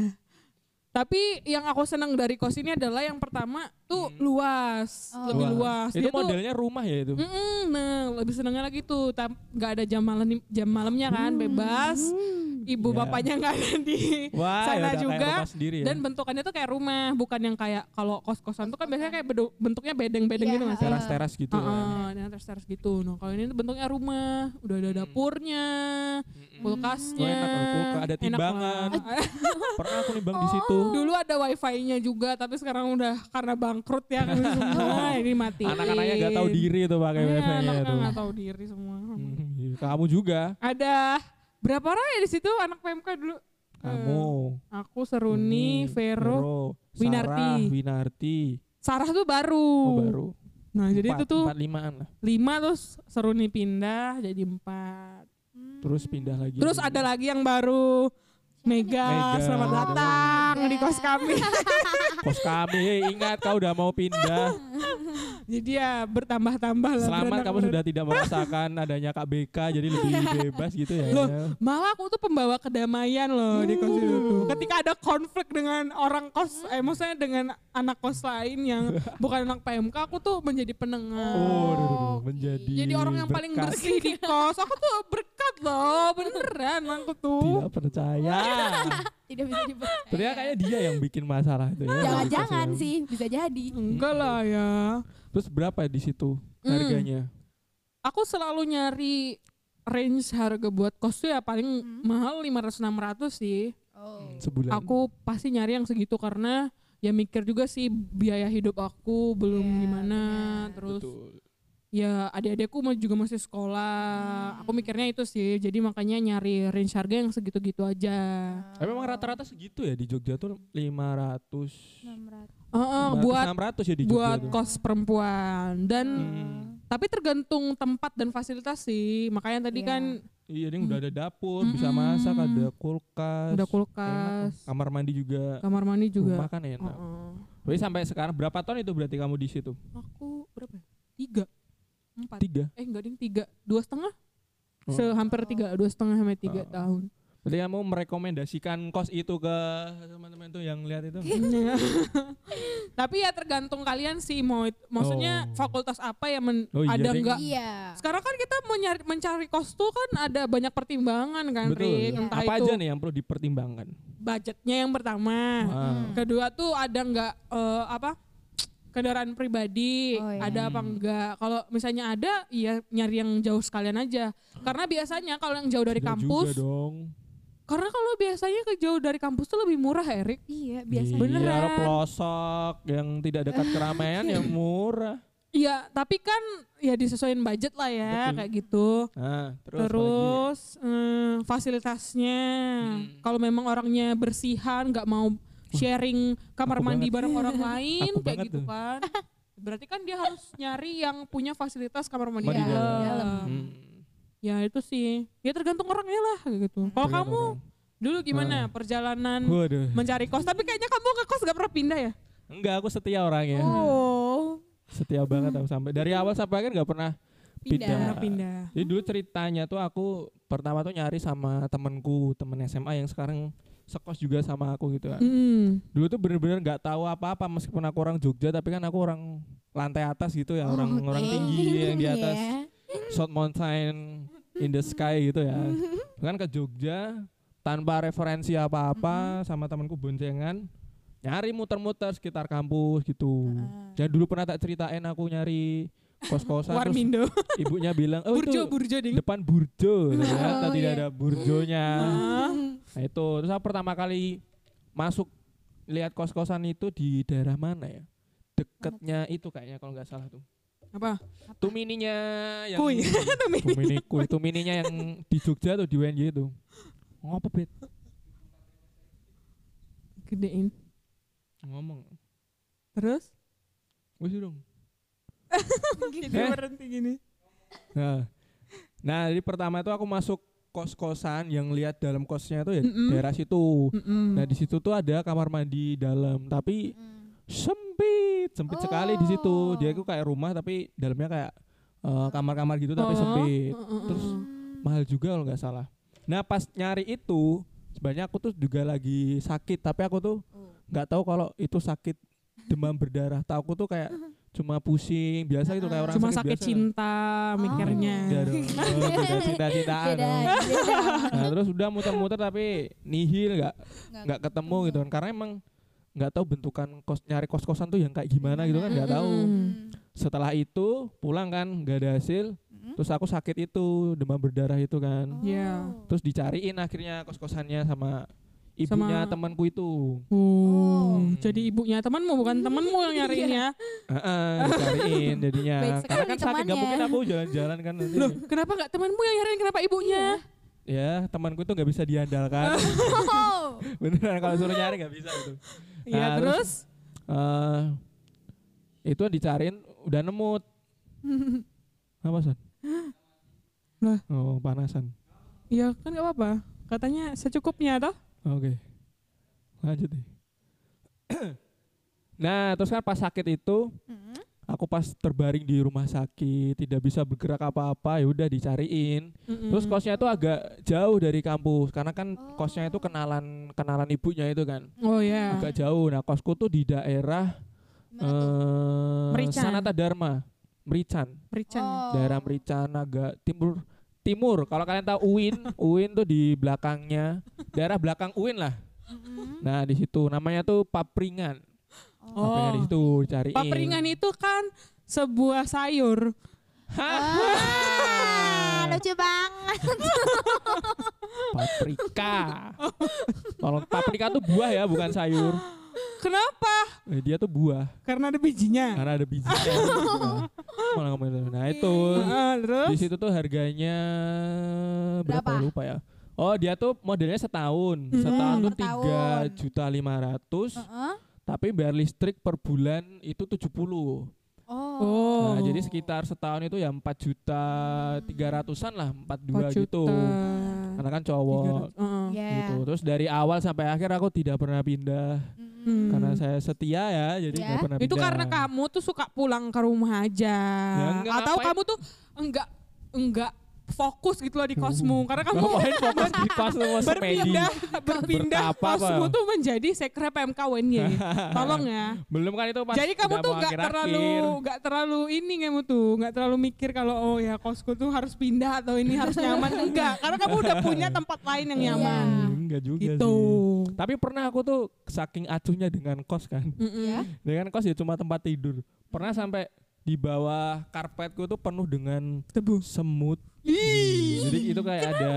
tapi yang aku senang dari kos ini adalah yang pertama tuh luas Oh. lebih Wah, luas Itu Dia tuh- modelnya rumah ya itu. Mm-mm, nah lebih senangnya lagi tuh tam- nggak ada jam malam jam malamnya kan bebas ibu Ya. bapaknya nggak ada di Wah, sana ya udah juga kayak rumah sendiri ya. dan bentukannya tuh kayak rumah bukan yang kayak kalau kos kosan tuh kan biasanya kayak bentuknya bedeng-bedeng Iya, gitu mas teras-teras gitu. ya. Heeh, dan teras-teras gitu. Nah kalau ini tuh bentuknya rumah, udah ada dapurnya, kulkasnya, Oh, enak kulkas, ada enak timbangan. Pernah aku nimbang di situ. Dulu ada wifi-nya juga, tapi sekarang udah karena bangkrut ya kami semua *laughs* ini mati. Anak-anaknya gak tahu diri tuh pakai Iya, wifi-nya itu. nggak tahu diri semua. Hmm. Kamu juga. Ada berapa orang ya di situ anak PMK dulu? Kamu. Eh, aku Seruni, Hmm, Vero, Sarah, Winarti. Winarti. Sarah tuh baru. Oh, baru. Nah jadi itu Empat- tuh empat limaan lah. lima terus Seruni pindah jadi empat. Terus pindah lagi. Terus ada lagi yang baru Mega, Mega. selamat datang di kos kami. *laughs* kos kami. Ingat kau udah mau pindah. Jadi ya bertambah-tambah lah. Selamat kamu ber- sudah tidak merasakan adanya KBK jadi lebih bebas gitu ya. Loh, Malah aku tuh pembawa kedamaian loh di kos itu tuh. Ketika ada konflik dengan orang kos, eh maksudnya dengan anak kos lain yang *laughs* bukan anak PMK, aku tuh menjadi penengah. Oh, duh, duh, duh, menjadi Jadi orang yang paling berkat. bersih di kos, aku tuh berkat loh, beneran aku tuh. Tidak percaya. *laughs* Tidak bisa dipercaya. Ternyata kayaknya dia yang bikin masalah itu ya. Jangan-jangan ya. sih, bisa jadi. Enggak lah ya. Terus berapa di situ Hmm. harganya? Aku selalu nyari range harga buat kos tuh ya paling Hmm. mahal 500-600 sih. Oh. Sebulan. Aku pasti nyari yang segitu karena ya mikir juga sih biaya hidup aku belum Iya, gimana. benar. Terus Betul. Ya adik-adikku mau juga masih sekolah. Aku mikirnya itu sih. Jadi makanya nyari range harga yang segitu-gitu aja. Tapi memang rata-rata segitu ya di Jogja tuh 500 Heeh, buat 600 ya di Jogja buat tuh. kos perempuan dan Hmm. Tapi tergantung tempat dan fasilitas sih. Makanya tadi Iya. kan Iya, dia udah ada dapur, bisa Mm-mm. masak, ada kulkas. udah enak. kulkas, Kamar mandi juga. kamar mandi juga. Rumah kan enak. Heeh. Jadi sampai sekarang berapa tahun itu berarti kamu di situ? Aku empat. Tiga. Eh enggak ding tiga, dua setengah. Oh. Sehampir tiga, dua setengah sampai tiga Oh. tahun. Berarti kamu merekomendasikan kos itu ke teman-teman tuh yang lihat itu? *laughs* Tapi ya tergantung kalian sih mau maksudnya Oh. fakultas apa yang men- Oh iya, ada enggak Iya. sekarang kan kita mau nyari mencari kos tuh kan ada banyak pertimbangan kan Betul. Rik. Iya. entah Apa itu aja nih yang perlu dipertimbangkan? budgetnya yang pertama Ah. kedua tuh ada nggak eh, apa kendaraan pribadi Oh, iya. ada apa enggak kalau misalnya ada ya nyari yang jauh sekalian aja karena biasanya kalau yang jauh dari Tidak kampus juga dong. karena kalau biasanya ke jauh dari kampus tuh lebih murah Erik Iya, biasa. Iya, Beneran. pelosok yang tidak dekat keramaian yang *laughs* murah. Iya, tapi kan ya disesuaikan budget lah ya Betul. kayak gitu. Nah, terus? Terus eh, fasilitasnya, Hmm. kalau memang orangnya bersihan, nggak mau sharing kamar aku mandi banget. bareng orang lain Aku kayak gitu tuh. kan. Berarti kan dia harus nyari yang punya fasilitas kamar mandi, Mandi dalam. dalam. Hmm. Ya itu sih. Ya tergantung orangnya lah kayak gitu. Kalau kamu orang. dulu gimana Ah. perjalanan Waduh. mencari kos? Tapi kayaknya kamu ke kos gak pernah pindah ya? Enggak, aku setia orangnya. Oh, Setia banget aku sampai dari awal sampai akhir nggak pernah Pindah. pindah. pindah. Jadi dulu ceritanya tuh aku pertama tuh nyari sama temenku, temen SMA yang sekarang sekos juga sama aku gitu kan. Hmm. Dulu tuh bener-bener nggak tahu apa-apa meskipun aku orang Jogja tapi kan aku orang lantai atas gitu ya, orang Oh, orang tinggi yang di atas *laughs* Iya. South Mountain in the sky gitu ya. *laughs* kan ke Jogja tanpa referensi apa-apa sama temanku boncengan nyari muter-muter sekitar kampus gitu. Dan dulu pernah tak ceritain aku nyari kos-kosan terus Warmindo. ibunya bilang, "Oh burjo, itu burjo ding. depan burjo." gitu *laughs* kan. Oh, Tadi iya. ada burjonya. Ah. Nah itu terus aku pertama kali masuk lihat kos-kosan itu di daerah mana ya? Deketnya itu kayaknya kalau nggak salah tuh. Apa? Tumininya yang Kuy. *laughs* Tumini kuy, Tumininya yang di Jogja tuh di UNJ itu. Ngopo bet? Gedein. Ngomong. Terus? Wis dong. *laughs* Gini Eh? berhenti gini. Nah, nah jadi pertama itu aku masuk kos-kosan yang lihat dalam kosnya itu ya Mm-mm. daerah situ. Mm-mm. Nah di situ tuh ada kamar mandi dalam, tapi sempit, sempit sekali di situ. Oh. Dia itu kayak rumah tapi dalamnya kayak eh, kamar-kamar gitu tapi Oh, sempit. uh-uh. Terus mahal juga kalau nggak salah. Nah pas nyari itu sebenarnya aku tuh juga lagi sakit tapi aku tuh nggak tahu kalau itu sakit demam berdarah. Tahu aku tuh kayak *laughs* cuma pusing biasa gitu kayak orang Cuma sakit, sakit biasa. cinta mikirnya. Oh, *laughs* cinta-cintaan Beda, dong. beda. Nah, terus udah muter-muter tapi nihil nggak Nggak ketemu gitu kan karena emang nggak tahu bentukan kos nyari kos-kosan tuh yang kayak gimana gitu kan nggak tahu. Mm. Setelah itu pulang kan nggak ada hasil, terus aku sakit itu demam berdarah itu kan. Iya. Terus dicariin akhirnya kos-kosannya sama ibunya Sama- temanku itu. Oh, jadi ibunya temanmu bukan temanmu yang nyariin ya. Heeh, dicariin jadinya. Karena kan sakit nggak temannya. mungkin aku jalan-jalan kan nanti. Loh, kenapa nggak temanmu yang nyariin kenapa ibunya? Ya, temanku itu nggak bisa diandalkan. *laughs* Oh. Beneran kalau suruh nyari nggak bisa itu. Iya, Nah, terus? eh itu dicariin udah nemu. *laughs* Apa san? Lah. Oh panasan. Iya, kan nggak apa-apa. Katanya secukupnya toh. Oke. Lanjut deh. *clears throat* nah terus kan pas sakit itu Hmm. aku pas terbaring di rumah sakit tidak bisa bergerak apa-apa ya udah dicariin. Mm-mm. Terus kosnya itu agak jauh dari kampus karena kan kosnya itu Oh. kenalan kenalan ibunya itu kan Oh ya. agak jauh. Nah kosku tuh di daerah eh Merican. Sanata Dharma, Merican. Merican. Oh. daerah Merican agak timur timur. Kalau kalian tahu UIN *laughs* UIN tuh di belakangnya. Daerah belakang UIN lah. Nah di situ. Namanya tuh Papringan. Papringan di Oh. situ cariin Papringan itu kan sebuah sayur. Ah, *laughs* lucu banget. paprika. Kalau paprika tuh buah ya bukan sayur *laughs* Kenapa? Eh, dia tuh buah Karena ada bijinya. karena ada bijinya *laughs* Nah, malah ngomongin itu. nah itu Heeh, terus? di situ tuh harganya berapa, Berapa? lupa ya Oh dia tuh modelnya setahun, Mm-mm. setahun tuh tiga juta lima ratus, Heeh. tapi bayar listrik per bulan itu 70 Oh. Oh. Nah, jadi sekitar setahun itu ya 4 juta 300-an lah, 42 4 gitu. Karena kan cowok 300, heeh. Ya. gitu. Terus dari awal sampai akhir aku tidak pernah pindah Hmm. karena saya setia ya, jadi Ya. nggak pernah pindah. Itu karena kamu tuh suka pulang ke rumah aja. Ya, enggak, Atau ngapain? kamu tuh enggak enggak fokus gitu loh di kosmu karena kamu Ngapain *laughs* fokus di semedi? berpindah berpindah kosmu tuh menjadi sekrep MKWNY. *laughs* Tolong ya. Belum kan itu pas Jadi kamu tuh nggak terlalu nggak terlalu ini kamu tuh nggak terlalu mikir kalau oh ya kosku tuh harus pindah atau ini harus nyaman *laughs* enggak karena kamu udah punya tempat lain yang Iya. nyaman. Hmm, enggak juga Gitu. sih. Tapi pernah aku tuh saking acuhnya dengan kos kan. Mm-mm. Ya. Dengan kos ya cuma tempat tidur. Pernah sampai di bawah karpetku tuh penuh dengan Tebu. semut. Jadi itu kayak ada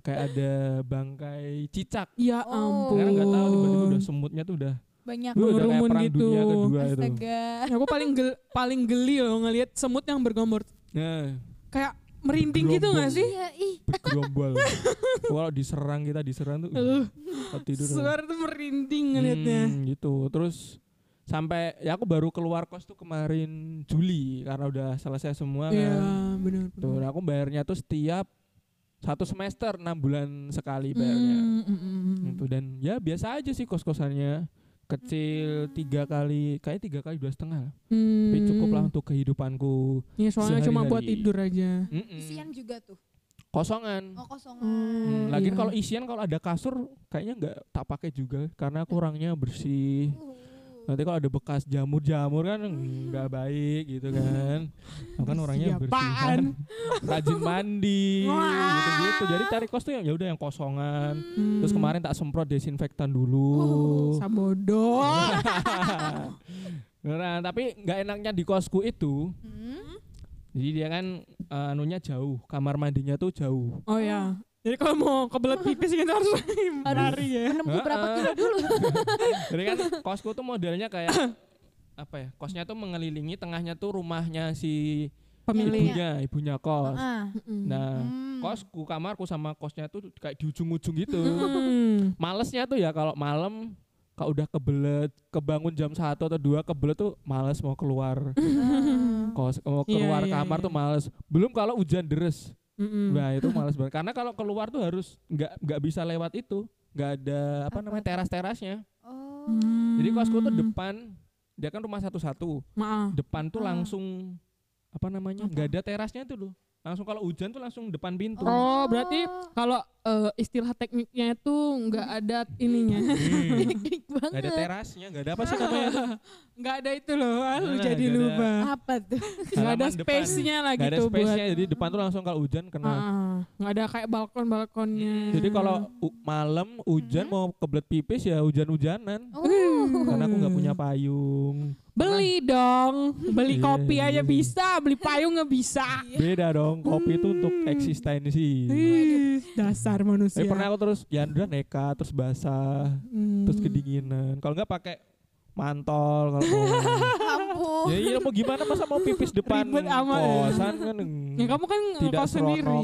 kayak ada bangkai cicak. Ya Oh. ampun. Karena nggak tahu tiba-tiba udah semutnya tuh udah Banyak. Perang gitu. dunia kedua itu. Astaga. Aku paling gel, paling geli loh ngelihat semut yang bergombor Nah, kayak merinding gitu gak sih? Iya, ih. *laughs* bergerombol. Kalau diserang kita diserang tuh Uh, tidur. suara tuh merinding ngelihatnya. Hmm, gitu. Terus sampai ya aku baru keluar kos tuh kemarin Juli karena udah selesai semua Iya, kan. benar. Tuh, aku bayarnya tuh setiap satu semester enam bulan sekali bayarnya. Hmm, hmm, hmm, hmm. Gitu dan ya biasa aja sih kos kosannya kecil tiga kali kayak tiga kali dua setengah lah. tapi Hmm. cukup lah untuk kehidupanku Iya, soalnya cuma buat tidur aja. Mm-mm. Isian juga tuh. kosongan Oh, kosongan. Hmm. Hmm, Lagian iya. kalau isian kalau ada kasur kayaknya nggak tak pakai juga karena aku orangnya bersih. Uh. Nanti kalau ada bekas jamur-jamur kan nggak baik gitu kan. Aku kan orangnya bersih kan. *laughs* Rajin mandi gitu-gitu. Jadi cari kos tuh yang ya udah yang kosongan. Hmm. Terus kemarin tak semprot desinfektan dulu. Sabodo. *laughs* Nah, tapi nggak enaknya di kosku itu, Hmm. jadi dia kan eh, anunya jauh, kamar mandinya tuh jauh. Oh ya. Jadi kalau mau kebelet *laughs* pipis kita harus lari ya. Menempuh berapa kilo dulu? *laughs* Jadi kan kosku tuh modelnya kayak *coughs* apa ya? Kosnya tuh mengelilingi tengahnya tuh rumahnya si Pemilik. ibunya, ibunya kos. Nah, Hmm. kosku, kamarku sama kosnya tuh kayak di ujung-ujung gitu. Hmm. *laughs* Malesnya tuh ya kalau malam kalau udah kebelet, kebangun jam satu atau dua kebelet tuh males mau keluar kos, mau Iya, keluar iya, kamar iya. tuh males. Belum kalau hujan deres. Mm-mm. Nah, itu males banget. Karena kalau keluar tuh harus nggak nggak bisa lewat itu. nggak ada apa Apa? namanya teras-terasnya. Oh. Hmm. Jadi kosku tuh depan dia kan rumah satu-satu. Maaf. Depan tuh Ah. langsung apa namanya? Nggak ada terasnya tuh loh. Langsung kalau hujan tuh langsung depan pintu. Oh, berarti kalau eh, istilah tekniknya itu nggak ada ininya. Hmm. *laughs* Teknik banget. Nggak ada terasnya, nggak ada apa sih namanya? tuh? *laughs* Nggak ada itu loh, ah, lu Nah, jadi nggak ada. lupa. Apa tuh? *laughs* Nggak ada space-nya lah Nggak ada gitu buat. space-nya, jadi depan tuh langsung kalau hujan kena. Ah, nggak ada kayak balkon-balkonnya. Jadi kalau u- malam hujan Mhm. mau kebelet pipis ya hujan-hujanan. Oh. Karena aku nggak punya payung. Beli dong, beli Iya, kopi iya. aja bisa, beli payung nggak bisa. *laughs* Beda dong, kopi itu untuk eksistensi. Ih, dasar manusia. Tapi pernah aku terus ya udah nekat terus basah, Hmm. terus kedinginan. Kalau nggak pakai mantol kalau mau. *laughs* Ampun. ya iya mau gimana masa mau pipis *laughs* depan kosan kan Ya kamu kan Tidak ngekos sendiri.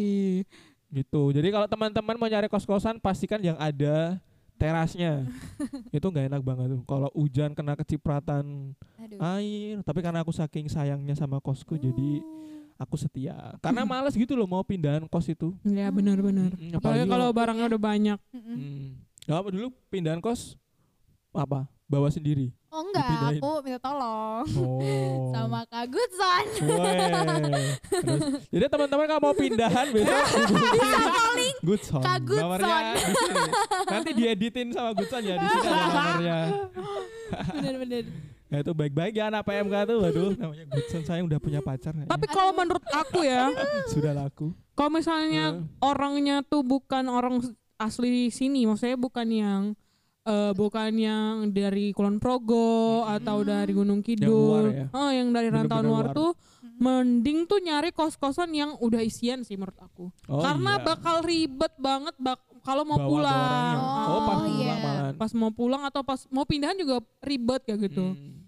gitu. Jadi kalau teman-teman mau nyari kos-kosan pastikan yang ada terasnya. *laughs* itu nggak enak banget tuh. Kalau hujan kena kecipratan Aduh. air, tapi karena aku saking sayangnya sama kosku jadi Oh. aku setia. Karena males gitu loh mau pindahan kos itu. Ya benar-benar. Mm, Apalagi kalau kalau- barangnya udah banyak. Hmm. Ya, apa dulu pindahan kos apa? Bawa sendiri. Oh enggak, Dipindahin. aku minta tolong Oh. *laughs* sama Kak. Terus, jadi teman-teman kalau mau pindahan besok bisa calling Goodson. Kak Goodson. Nomornya di sini. Nanti dieditin sama Goodson ya di sini ada nomornya. *laughs* Bener-bener. Ya itu baik-baik ya anak PMK tuh. Waduh, namanya Goodson saya udah punya pacar. kayaknya. Tapi kalau menurut aku ya, *laughs* sudah laku. kalau misalnya Hmm. orangnya tuh bukan orang asli sini, maksudnya bukan yang eh, bukan yang dari Kulon Progo atau dari Gunung Kidul, luar ya? oh yang dari rantau luar luar. tuh mending tuh nyari kos-kosan yang udah isian sih menurut aku. Oh, Karena iya. bakal ribet banget bak kalau mau Bawa pulang. Oh, pas Oh, pulang iya. Pas mau pulang atau pas mau pindahan juga ribet kayak gitu. Hmm.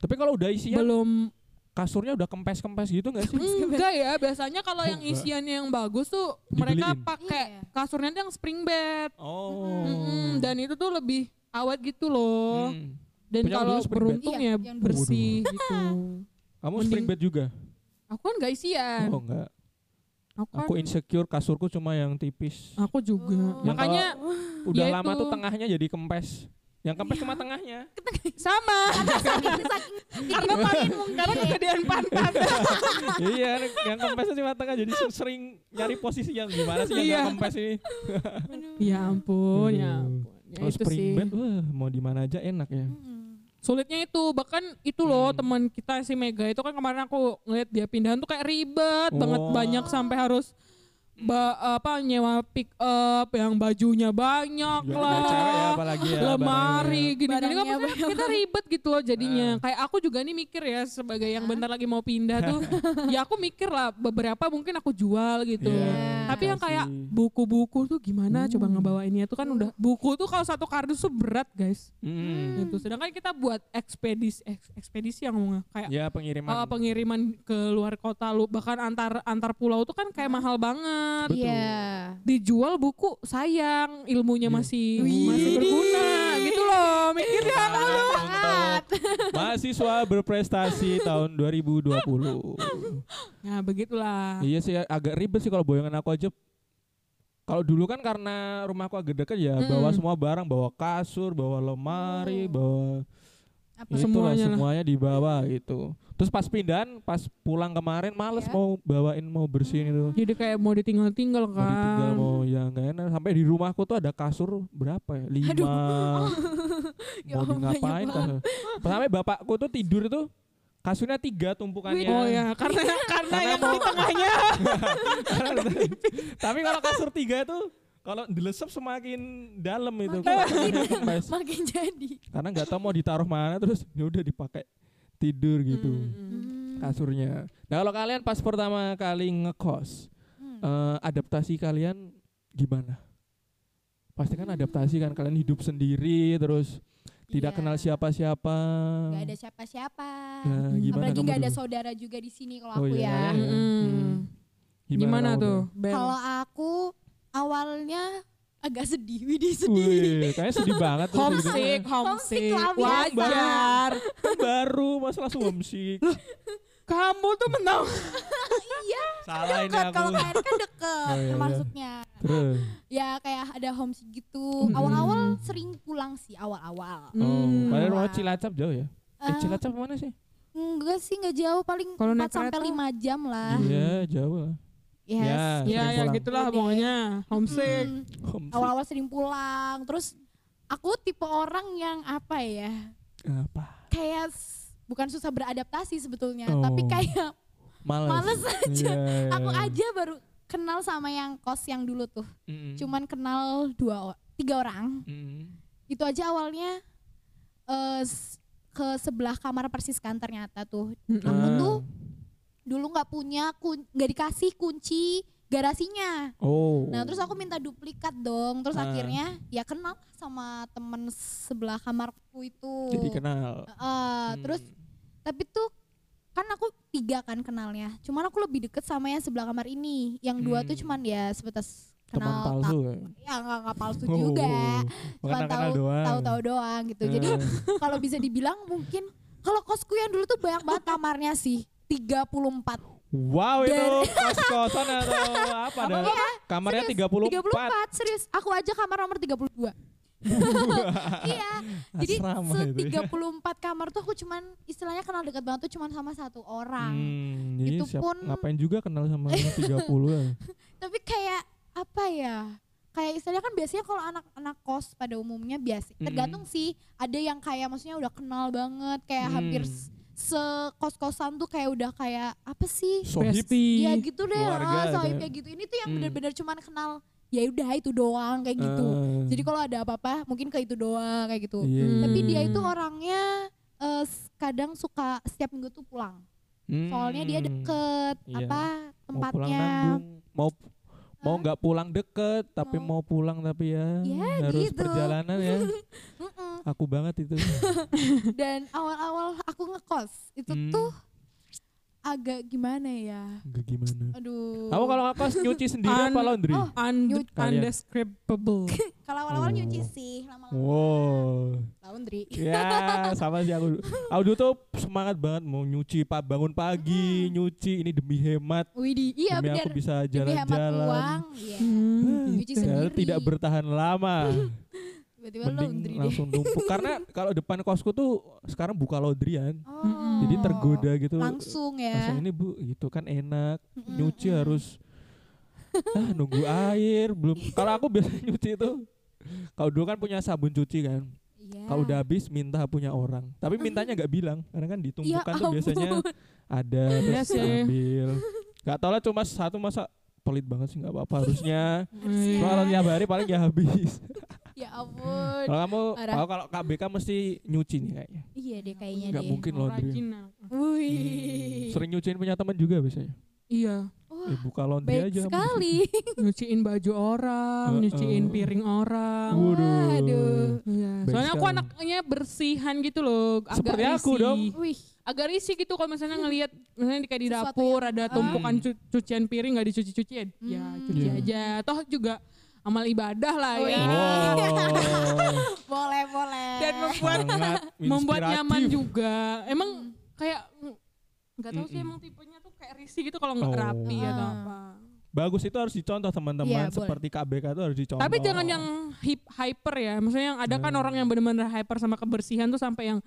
Tapi kalau udah isian Belum kasurnya udah kempes-kempes gitu gak sih? *laughs* enggak ya, biasanya kalau Oh, yang isiannya yang bagus tuh mereka Dibeliin? pakai Iya. kasurnya tuh yang spring bed. Oh. Mm-mm, dan itu tuh lebih awet gitu loh. Hmm. Dan kalau beruntung Iya, ya yang bersih gitu. *laughs* Kamu Mending- spring bed juga? Aku kan gak isian. Oh enggak. Aku kan Aku insecure kasurku cuma yang tipis. aku juga. Oh. Yang Makanya Udah ya lama itu. tuh tengahnya jadi kempes. Yang kempes cuma tengahnya. *laughs* sama karena paling karena kegedean pantat. *laughs* iya, yang kempesnya cuma tengah jadi se- sering nyari posisi yang gimana sih yang Iya. kempes ini. ya ampun, ya ampun. Ya Kalau itu spring sih. bed, wah mau di mana aja enak ya. Sulitnya itu bahkan itu loh Hmm. teman kita si Mega itu kan kemarin aku ngeliat dia pindahan tuh kayak ribet banget Oh. banyak sampai harus ba- apa nyewa pick up yang bajunya banyak Ya, lah. ya, cewek ya apalagi ya. lemari gini-gini. Kan kita ribet gitu loh jadinya. Ah. kayak aku juga nih mikir ya sebagai yang bentar lagi mau pindah tuh *laughs* ya aku mikir lah beberapa mungkin aku jual gitu. Iya, tapi yang kayak buku-buku tuh gimana? Coba Hmm. ngebawainnya tuh kan udah buku tuh kalau satu kardus tuh berat guys. Hmm. gitu. Sedangkan kita buat ekspedisi eks- ekspedisi yang ngomongnya kayak Ya pengiriman. uh, pengiriman ke luar kota lu bahkan antar antar pulau tuh kan kayak mahal banget Betul. Iya. dijual buku sayang ilmunya Iya. masih masih berguna gitu loh mikirnya Untuk *laughs* mahasiswa berprestasi tahun 2020. nah begitulah Iya sih agak ribet sih kalau boyangan aku aja. Kalau dulu kan karena rumahku agak dekat ya, Mm-mm. bawa semua barang, bawa kasur, bawa lemari, bawa Apa itulah Semuanya lah. semuanya dibawa gitu. Terus pas pindahan, pas pulang kemarin males Ya. mau bawain mau bersihin itu. jadi kayak mau ditinggal-tinggal Mau ditinggal kan mau ya nggak enak. Sampai di rumahku tuh ada kasur berapa ya? Lima. *laughs* Ya mau Allah, ngapain banyak kasur? Sampai bapakku tuh tidur itu kasurnya tiga tumpukannya. oh ya karena karena Karena yang mau- di *laughs* tengahnya *laughs* Tapi kalau kasur tiga itu kalau dilesep semakin dalam itu Makin- *laughs* makin jadi. Karena nggak tahu mau ditaruh mana terus ya udah dipakai tidur gitu Hmm. kasurnya. Nah kalau kalian pas pertama kali ngekos, Hmm. eh, adaptasi kalian gimana? Pasti kan adaptasi kan kalian hidup sendiri terus tidak Iya. kenal siapa-siapa. Gak ada siapa-siapa. Nah, gimana Apalagi kamu gak ada dulu? saudara juga di sini kalau Oh aku iya, ya. iya. Hmm. gimana kamu tuh Kalau aku awalnya agak sedih, Widih sedih. Wih, kayaknya sedih banget tuh homesick ceritanya. homesick lah, biasa. wajar Kan baru masa langsung homesick. kamu tuh menang Salah ini aku. kalau kan deket Oh, iya, iya. masuknya. Terus. Ya kayak ada homesick gitu. Hmm. Awal-awal sering pulang sih awal-awal. Oh, Hmm. padahal rumah. Cilacap jauh ya? Eh, Eh, Cilacap mana sih? enggak sih enggak jauh paling Kalau 4 naik sampai kereta? 5 jam lah. Iya, jauh lah. Yes. Ya, ya sering ya pulang. gitulah pokoknya homesick Homesick. awal-awal sering pulang. Terus aku tipe orang yang apa ya? Apa? Kayak bukan susah beradaptasi sebetulnya, Oh. tapi kayak Males. males aja. Iya, iya, Aku iya. aja baru kenal sama yang kos yang dulu tuh. Mm-mm. Cuman kenal dua tiga orang. Mm-mm. Itu aja awalnya eh, s- ke sebelah kamar persis kan ternyata tuh. Mm-mm. Aku Ah. tuh dulu nggak punya kun- nggak dikasih kunci garasinya. Oh. Nah terus aku minta duplikat dong. Terus Ah. akhirnya ya kenal sama temen sebelah kamarku itu. jadi kenal. Eh, Hmm. Terus tapi tuh kan aku tiga kan kenalnya. Cuman aku lebih deket sama yang sebelah kamar ini. Yang dua Hmm. tuh cuman ya sebatas teman kenal palsu tak- ya. ya nggak nggak palsu Oh, juga. Cuma tahu doang. tahu-tahu doang gitu. Jadi Eh, *laughs* kalau bisa dibilang mungkin kalau kosku yang dulu tuh banyak banget kamarnya sih. 34. wow itu Dan- kos-kosan atau apa dah? Kamarnya Serius, 34. 34 serius. Aku aja kamar nomor 32. *laughs* iya. Jadi se itu ya. 34 kamar tuh aku cuman istilahnya kenal dekat banget tuh cuman sama satu orang. Hmm, jadi Itu siap- pun- ngapain juga kenal sama 30 ya. *laughs* Tapi kayak apa ya? Kayak istilahnya kan biasanya kalau anak-anak kos pada umumnya biasa Mm. tergantung sih. Ada yang kayak maksudnya udah kenal banget kayak Hmm. hampir s- sekos-kosan tuh kayak udah kayak apa sih? Sohib. Ya gitu deh, ah, sohib ada. kayak gitu. Ini tuh yang Hmm. bener-bener cuman kenal ya udah itu doang kayak gitu. Eh, Jadi kalau ada apa-apa mungkin ke itu doang kayak gitu. iya, iya. Tapi dia itu Hmm. orangnya s- kadang suka setiap minggu tuh pulang. Soalnya dia Hmm. deket Iya. apa mau pulang tempatnya. nanggung mau mau nggak pulang deket tapi Mau- mau pulang tapi ya, Ya, harus gitu. perjalanan ya. *laughs* Aku banget itu. Dan awal-awal aku ngekos itu Hmm. tuh agak gimana ya? Enggak gimana. Aduh. Kamu kalau ngekos nyuci sendiri apa laundry? Oh. Kalian. undescribable. *laughs* kalau awal-awal Oh. nyuci sih, lama-lama Wow. laundry. Ya, *laughs* sama sih aku. Aku tuh semangat banget mau nyuci, Pak bangun pagi, nyuci ini demi hemat, Widih, iya demi benar. aku bisa Demi hemat jalan-jalan. uang, iya. Hmm, Nyuci gitu. Sendiri. tidak bertahan lama. *laughs* Tiba-tiba laundry deh. langsung numpuk karena *laughs* kalau depan kosku tuh sekarang buka laundryan. Oh. Jadi tergoda gitu. Langsung ya. Langsung ini Bu, gitu kan enak. Mm-mm, Nyuci harus *laughs* ah nunggu air belum. Kalau aku biasanya nyuci itu kalau dulu kan punya sabun cuci kan. Iya. Kalau udah habis minta punya orang. Tapi mintanya nggak bilang karena kan ditumpukan tuh Ya ampun. biasanya ada Iya terus ambil. *laughs* Gak tau lah cuma satu masa pelit banget sih nggak apa-apa harusnya. Kalau tiap hari paling ya habis. Ya ampun. Kalau kamu kalau kalau KBK mesti nyuci nih kayaknya. Iya deh kayaknya Nggak deh. mungkin laundry. Aku. Wih. Sering nyuciin punya teman juga biasanya. Iya. Wah, Eh, buka laundry baik aja. kamu. sekali. *laughs* Nyuciin baju orang, nyuciin piring orang. Waduh. Aduh. Iya. Baik Soalnya aku anaknya bersihan gitu loh, agak Seperti aku risih. dong. Wih. Agak risih gitu kalau misalnya ngelihat misalnya di kayak di dapur yang- ada tumpukan cu- cucian piring nggak dicuci-cuci ya, ya Hmm. cuci Iya. aja. Toh juga amal ibadah lah Oh, ya. iya. *laughs* Boleh, boleh. Dan membuat sangat *laughs* membuat nyaman juga. Emang kayak mm, nggak tahu sih emang tipenya tuh kayak risih gitu kalau nggak Oh. rapi atau Ah. apa. Bagus itu harus dicontoh teman-teman boleh. seperti KBK itu harus dicontoh. Tapi jangan yang hip hyper ya. Maksudnya yang ada kan Hmm. orang yang benar-benar hyper sama kebersihan tuh sampai yang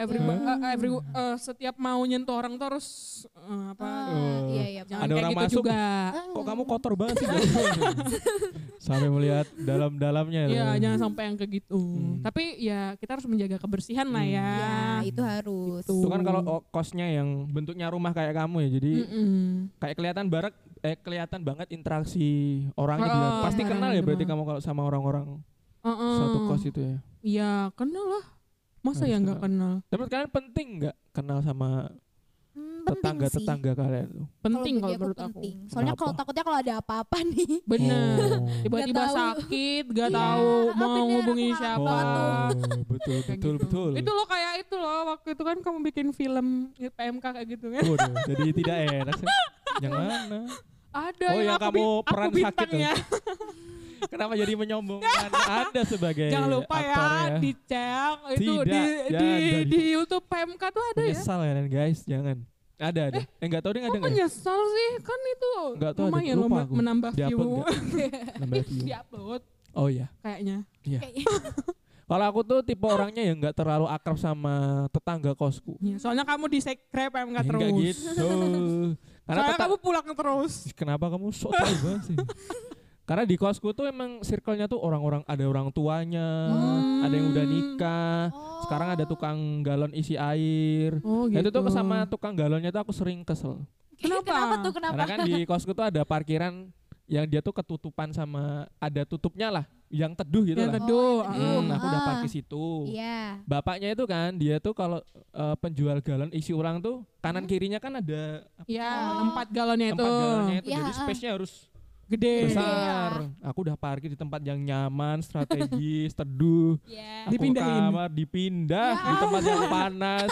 every Ya. eh, every eh, setiap mau nyentuh orang tuh harus eh, apa? Oh. iya, iya. Jangan Ada kayak orang gitu masuk, juga. Kok kamu kotor banget sih? *laughs* Sampai melihat dalam-dalamnya. Iya, tuh. jangan sampai yang kayak gitu. Hmm. Tapi ya kita harus menjaga kebersihan lah Hmm. ya. Ya, itu harus. Gitu. Itu kan kalau oh, kosnya yang bentuknya rumah kayak kamu ya. Jadi Mm-mm. kayak kelihatan barak eh kelihatan banget interaksi orangnya di Oh. Pasti kenal ya berarti benar. kamu kalau sama orang-orang Uh-uh. satu kos itu ya. Iya, kenal lah. Masa Harus ya nggak kenal? Tapi kalian penting nggak kenal sama Hmm, penting sih. tetangga-tetangga kalian tuh? Penting kalau menurut aku. penting. Soalnya kalau takutnya kalau ada apa-apa *laughs* nih. Bener. Oh. *laughs* Tiba-tiba sakit, gak Iya. tahu Ah, mau bener, aku siapa. Oh, betul betul gitu. betul. Itu loh kayak itu loh waktu itu kan kamu bikin film PMK kayak gitu kan. Waduh, *laughs* jadi tidak enak sih. Yang mana? Ada Oh, yang yang aku, kamu peran sakit bintangnya. Kenapa jadi menyombongkan *laughs* Anda sebagai Jangan lupa ya, aktor dicek itu Tidak, di jangan, di, jangan di YouTube PMK tuh ada ya. Menyesal kalian guys, jangan. Ada ada. Eh enggak tahu deh ada enggak? ya? menyesal sih? Kan itu Nggak tahu ada, lumayan lupa loh aku. menambah view. Di-upload *laughs* Nambah view. Di-upload Oh iya. kayaknya. *laughs* Kalau aku tuh tipe orangnya yang enggak terlalu akrab sama tetangga kosku. Ya, soalnya kamu di sekre PMK Ya, terus. Enggak gitu. Karena Soalnya kamu pulang terus. kenapa kamu sok tahu sih? Karena di kosku tuh emang circle-nya tuh orang-orang ada orang tuanya, Hmm. ada yang udah nikah. Oh. Sekarang ada tukang galon isi air. Oh Nah, gitu. itu tuh sama tukang galonnya tuh aku sering kesel. Kenapa? kenapa tuh kenapa? Karena kan di kosku tuh ada parkiran yang dia tuh ketutupan sama ada tutupnya lah, yang teduh gitu Yang lah. teduh. Oh, yang ah. Hmm, aku udah Ah. parkir situ. Iya. Bapaknya itu kan dia tuh kalau eh, penjual galon isi ulang tuh kanan kirinya kan ada Ya, Oh. empat galonnya itu. tempat galonnya itu, Ya, jadi ah. space-nya harus Gede. besar. Aku udah parkir di tempat yang nyaman, strategis, *laughs* teduh. Iya. Aku Dipindahin. kamar dipindah Ya. di tempat yang *laughs* panas.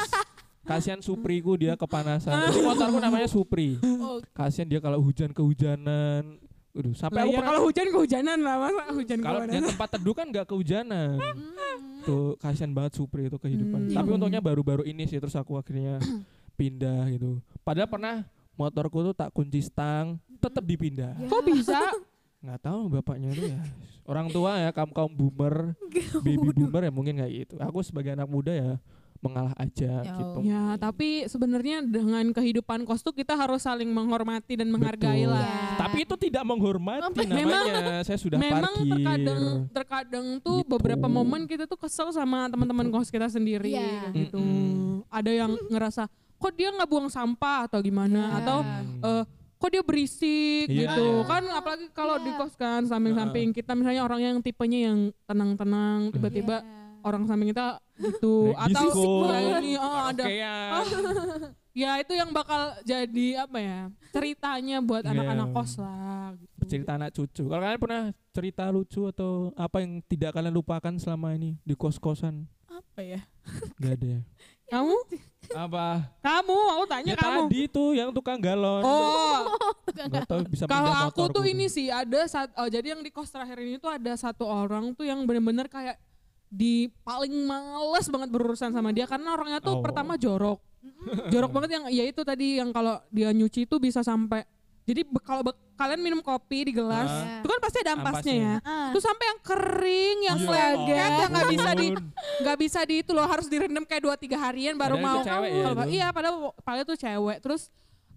Kasihan Supriku dia kepanasan. *laughs* Jadi motorku namanya Supri. Oh, Kasihan dia kalau hujan kehujanan. Waduh, sampai Lah aku ya kalau hujan kehujanan lah masa hujan kalau dia tempat teduh kan nggak kehujanan. hmm. Tuh kasihan banget Supri itu kehidupan. Hmm. Tapi untungnya baru-baru ini sih terus aku akhirnya pindah gitu. Padahal pernah motorku tuh tak kunci stang, tetap dipindah. Ya. Kok bisa? *laughs* nggak tahu bapaknya itu ya orang tua ya kaum kaum boomer baby boomer ya mungkin kayak gitu aku sebagai anak muda ya mengalah aja Ya gitu Ya, tapi sebenarnya dengan kehidupan kos tuh kita harus saling menghormati dan menghargai Betul. lah. Ya. tapi itu tidak menghormati Memang- namanya saya sudah Memang parkir terkadang terkadang tuh Gitu. beberapa momen kita tuh kesel sama teman-teman kos kita sendiri kayak gitu. Mm-mm. Ada yang ngerasa kok dia nggak buang sampah atau gimana Iya. atau Hmm. eh, kok dia berisik Iya, gitu iya. kan apalagi kalau Iya. di kos kan samping-samping kita misalnya orang yang tipenya yang tenang-tenang tiba-tiba Iya. orang samping kita gitu Kayak atau ini oh ada *laughs* ya. itu yang bakal jadi apa ya ceritanya buat Iya. anak-anak kos lah gitu. cerita anak cucu kalau kalian pernah cerita lucu atau apa yang tidak kalian lupakan selama ini di kos kosan Apa ya? nggak ada ya *laughs* kamu Apa? Kamu, aku tanya Ya kamu. tadi tuh yang tukang galon. Oh, tahu bisa kalau aku tuh ini sih ada saat oh, jadi yang di kos terakhir ini tuh ada satu orang tuh yang bener-bener kayak di paling males banget berurusan sama dia karena orangnya tuh Oh. pertama jorok. *laughs* jorok banget yang ya itu tadi yang kalau dia nyuci itu bisa sampai jadi kalau be- kalian minum kopi di gelas, Ah. itu kan pasti ada ampasnya ya. Ah. Terus sampai yang kering, yang Ya lengket, yang nggak bisa di nggak bisa di itu loh harus direndam kayak dua tiga harian baru Padahal mau. itu cewek ya Kalau- iya, padahal padahal tuh cewek. Terus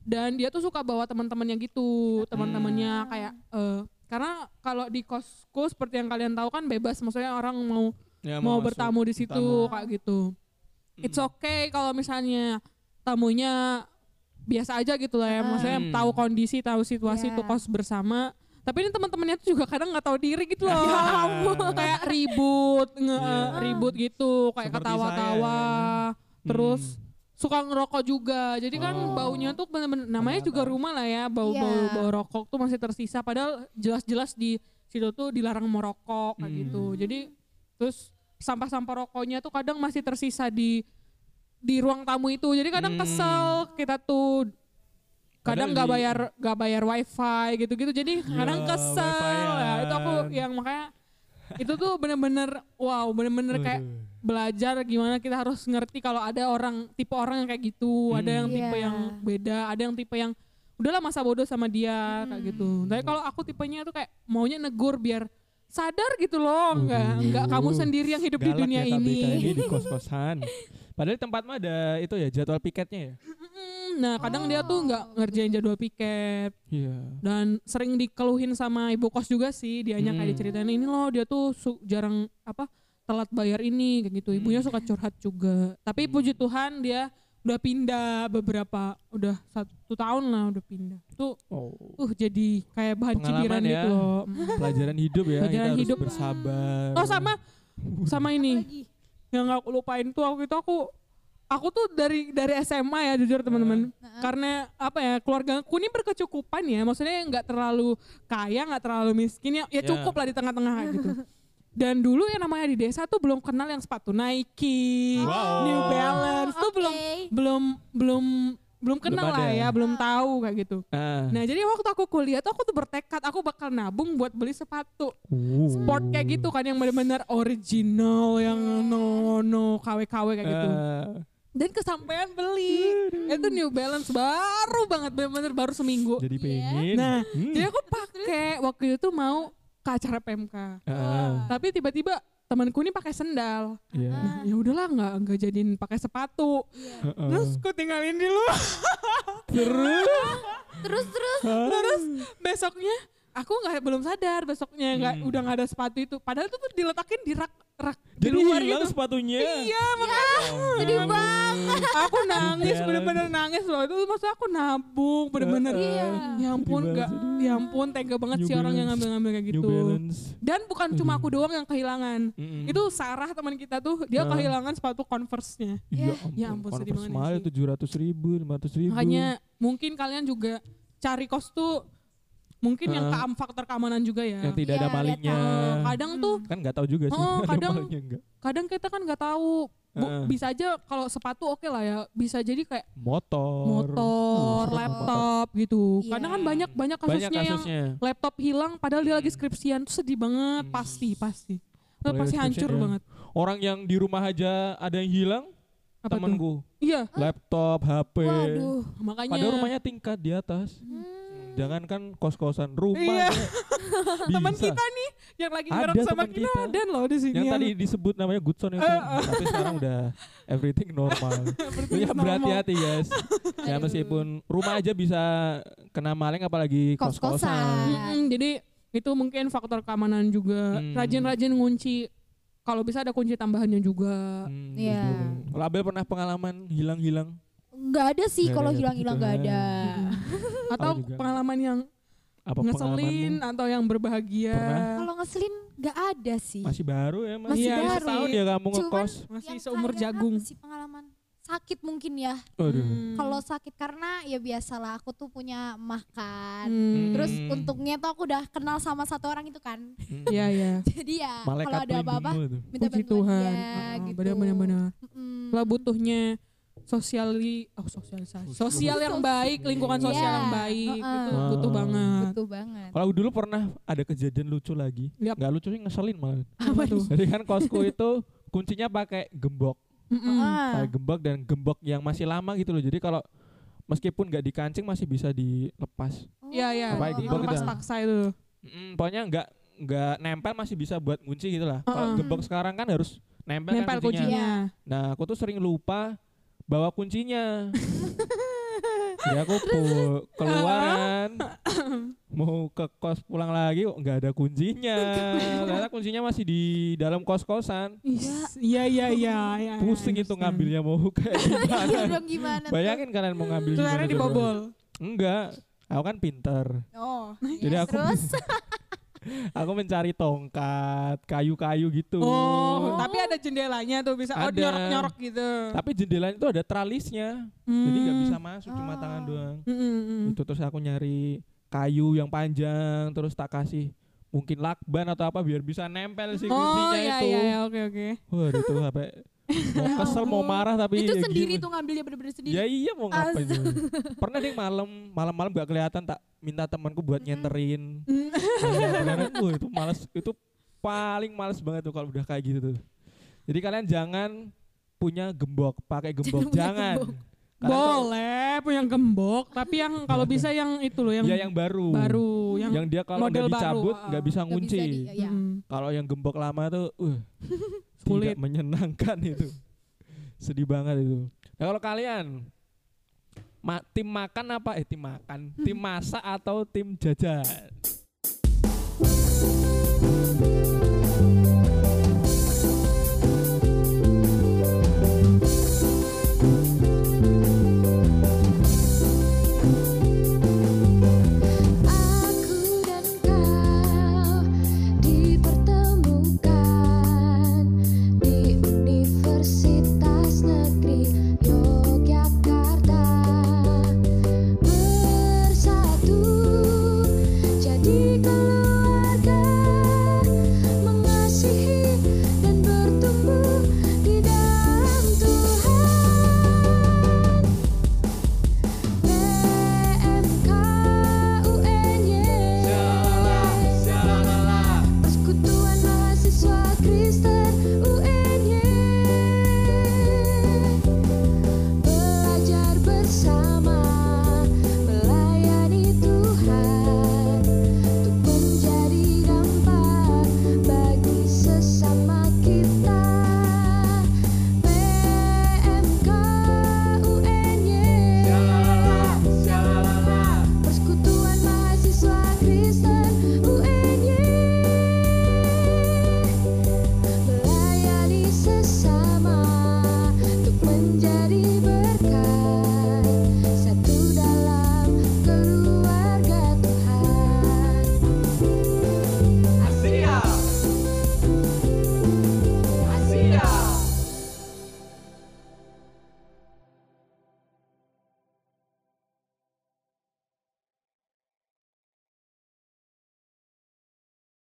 dan dia tuh suka bawa teman-temannya gitu, teman-temannya kayak eh karena kalau di kosku seperti yang kalian tahu kan bebas, maksudnya orang mau Ya, mau masuk. bertamu di situ Bertamu. kayak gitu. It's okay kalau misalnya tamunya biasa aja gitu lah ya, maksudnya Hmm. tahu kondisi, tahu situasi Iya. tuh kos bersama. Tapi ini teman-temannya tuh juga kadang nggak tahu diri gitu loh. *laughs* kayak ribut, nge Iya. ribut gitu, kayak ketawa-tawa. Terus Hmm. suka ngerokok juga. Jadi kan Oh. baunya tuh bener-bener namanya juga rumah lah ya, bau-bau Iya. bau rokok tuh masih tersisa padahal jelas-jelas di situ tuh dilarang merokok kayak Hmm. gitu. Jadi terus sampah-sampah rokoknya tuh kadang masih tersisa di di ruang tamu itu. Jadi kadang Hmm. kesel kita tuh kadang nggak bayar nggak bayar wifi gitu-gitu. Jadi kadang Ya, kesel. Ya, itu aku wifi-an. yang makanya itu tuh bener-bener wow, bener-bener kayak belajar gimana kita harus ngerti kalau ada orang tipe orang yang kayak gitu, ada yang Hmm. tipe Iya. yang beda, ada yang tipe yang udahlah masa bodoh sama dia kayak gitu. Tapi kalau aku tipenya tuh kayak maunya negur biar sadar gitu loh, enggak enggak kamu sendiri yang hidup di dunia ya ini. ini di *laughs* kos-kosan. Padahal di tempat mah ada itu ya jadwal piketnya ya. Nah, kadang dia tuh nggak ngerjain jadwal piket Iya. dan sering dikeluhin sama ibu kos juga sih. Dianya kayak Hmm. diceritain ini loh dia tuh su- jarang apa telat bayar ini kayak gitu. Ibunya Hmm. suka curhat juga. Tapi puji Tuhan dia udah pindah beberapa udah satu tahun lah udah pindah. Tuh Oh. uh jadi kayak bahan cibiran ya. gitu loh. *laughs* Pelajaran hidup ya. Pelajaran kita harus hidup. bersabar. Oh sama sama ini Lagi. yang aku lupain tuh waktu itu aku aku tuh dari dari SMA ya jujur teman-teman karena apa ya keluarga aku ini berkecukupan ya maksudnya nggak terlalu kaya nggak terlalu miskin ya ya Ya. cukup lah di tengah-tengah gitu *laughs* dan dulu yang namanya di desa tuh belum kenal yang sepatu Nike Wow. New Balance tuh Oke. belum belum belum belum kenal Belum lah ada. ya belum tahu kayak gitu Ah. nah jadi waktu aku kuliah tuh aku tuh bertekad aku bakal nabung buat beli sepatu Uh. sport kayak gitu kan yang benar-benar original yang no no KW KW kayak gitu Ah. dan kesampaian beli itu New Balance baru banget benar-benar baru seminggu Jadi Iya. pengen. nah Hmm. jadi aku pakai waktu itu mau ke acara PMK Ah. tapi tiba-tiba temanku ini pakai sendal Iya. Nah, ya udahlah nggak nggak jadiin pakai sepatu Heeh. terus aku tinggalin di luar Terus. Terus terus terus besoknya aku nggak belum sadar besoknya nggak Hmm. udah nggak ada sepatu itu padahal itu tuh diletakin di rak rak di Jadi luar hilang gitu sepatunya. iya makanya sedih banget. aku nangis bener-bener nangis loh itu maksud aku nabung bener-bener Iya. ya ampun Sedih nggak banget, ya ampun tega banget New sih orang yang ngambil-ngambil kayak New gitu Balance. dan bukan cuma aku doang yang kehilangan Mm-mm. itu Sarah teman kita tuh dia Ah. kehilangan sepatu Converse-nya Ya Ya ampun, sedih Converse banget mahal sih. tujuh ratus ribu, lima ratus ribu. makanya mungkin kalian juga cari kos tuh mungkin yang Ah. keam faktor keamanan juga ya yang tidak ada Iya, lihat malingnya. Eh, kadang tuh Kan nggak tahu juga sih. Oh, ada kadang- kadang kita kan nggak tahu Bu, Heeh. bisa aja kalau sepatu oke lah ya bisa jadi kayak Motor. motor, Uh, laptop gitu. Iya. Kadang kan banyak banyak motor. kasusnya, Banyak yang kasusnya. laptop hilang padahal dia lagi skripsian tuh sedih banget Hmm. pasti pasti. Apalagi pasti hancur ya. banget. Orang yang di rumah aja ada yang hilang, Apa temanku. Iya, Laptop, HP. Waduh. makanya Padahal rumahnya tingkat di atas. Hmm. Jangan kan kos-kosan rumah. Iya. aja *laughs* teman kita nih yang lagi Ada ngarep sama kita, kita. dan loh di sini. Yang tadi disebut namanya Goodson itu, tapi sekarang udah everything normal. *laughs* Everything Ya berhati-hati guys. *laughs* ya meskipun rumah aja bisa kena maling apalagi Kos-kosan. Mm-mm, jadi itu mungkin faktor keamanan juga. Hmm. Rajin-rajin ngunci. Kalau bisa ada kunci tambahannya juga. Hmm, Iya. betul. Kalau Abel pernah pengalaman hilang-hilang? Nggak ada sih kalau ada ya, hilang-hilang puji nggak Tuhan. Atau juga. pengalaman yang Apa ngeselin atau yang berbahagia. Kalau ngeselin nggak ada sih. Masih baru ya Mas? Masih Iya, baru. Setahun ya kamu ngekos? Masih seumur jagung. sih pengalaman sakit mungkin ya. Hmm. Kalau sakit karena ya biasalah aku tuh punya makan. Hmm. Terus Hmm. untungnya tuh aku udah kenal sama satu orang itu kan. Iya, iya. *laughs* Jadi ya kalau Malaikat ada apa-apa minta bantuan Tuhan. dia Oh, gitu. Benar-benar. Mm-mm. Lah butuhnya sosiali oh sosialisasi sosial yang baik lingkungan sosial Iya, yang baik heeh. itu butuh banget Butuh banget. Kalau dulu pernah ada kejadian lucu lagi. Yap. Nggak lucu sih ngeselin malah. apa tuh Jadi kan kosku itu kuncinya pakai gembok, Mm-mm. Ah. pakai gembok dan gembok yang masih lama gitu loh. Jadi kalau meskipun nggak dikancing masih bisa dilepas. Iya iya. Pakai gembok Lepas gitu. paksa itu. Mm, pokoknya nggak nggak nempel masih bisa buat kunci gitu lah. Kalau Heeh. gembok sekarang kan harus nempel, Nempel kan kuncinya. kuncinya. Nah aku tuh sering lupa bawa kuncinya. Jadi *laughs* aku pu- keluar kan, *coughs* mau ke kos pulang lagi kok nggak ada kuncinya. Ternyata kuncinya masih di dalam kos kosan. Iya iya iya. iya, *laughs* Pusing iya, itu ngambilnya mau *laughs* kayak Iya gimana. Bayangin kalian mau ngambil gimana dibobol. Enggak, aku kan pinter. Oh. Jadi aku terus aku mencari tongkat, kayu-kayu gitu. Oh, tapi ada jendelanya tuh bisa oh Ada. nyorok-nyorok gitu. Tapi jendela itu ada tralisnya. Jadi nggak Hmm. bisa masuk cuma Oh. tangan doang. Mm, mm, mm. Itu terus aku nyari kayu yang panjang terus tak kasih mungkin lakban atau apa biar bisa nempel si Oh kuncinya iya itu. iya iya, oke oke. Waduh itu sampai mau *laughs* kesel mau marah tapi itu ya sendiri gimana. tuh ngambilnya bener-bener sendiri. Ya iya mau ngapain. *laughs* Pernah deh malam malam-malam gak kelihatan tak minta temanku buat nyenterin. Beneran, wah, itu males itu paling males banget tuh kalau udah kayak gitu tuh. Jadi kalian jangan punya gembok, pakai gembok, Jangan jangan. gembok. Boleh punya gembok, tapi yang kalau bisa yang itu loh yang, ya yang baru. baru, yang, Yang dia kalau baru, dicabut ah. nggak bisa Nggak ngunci. bisa di- ya. Mm. Kalau yang gembok lama tuh, uh, *laughs* Sulit. tidak menyenangkan *laughs* itu. Sedih banget itu. Nah kalau kalian ma- tim makan apa? Eh tim makan, tim masak atau tim jajan?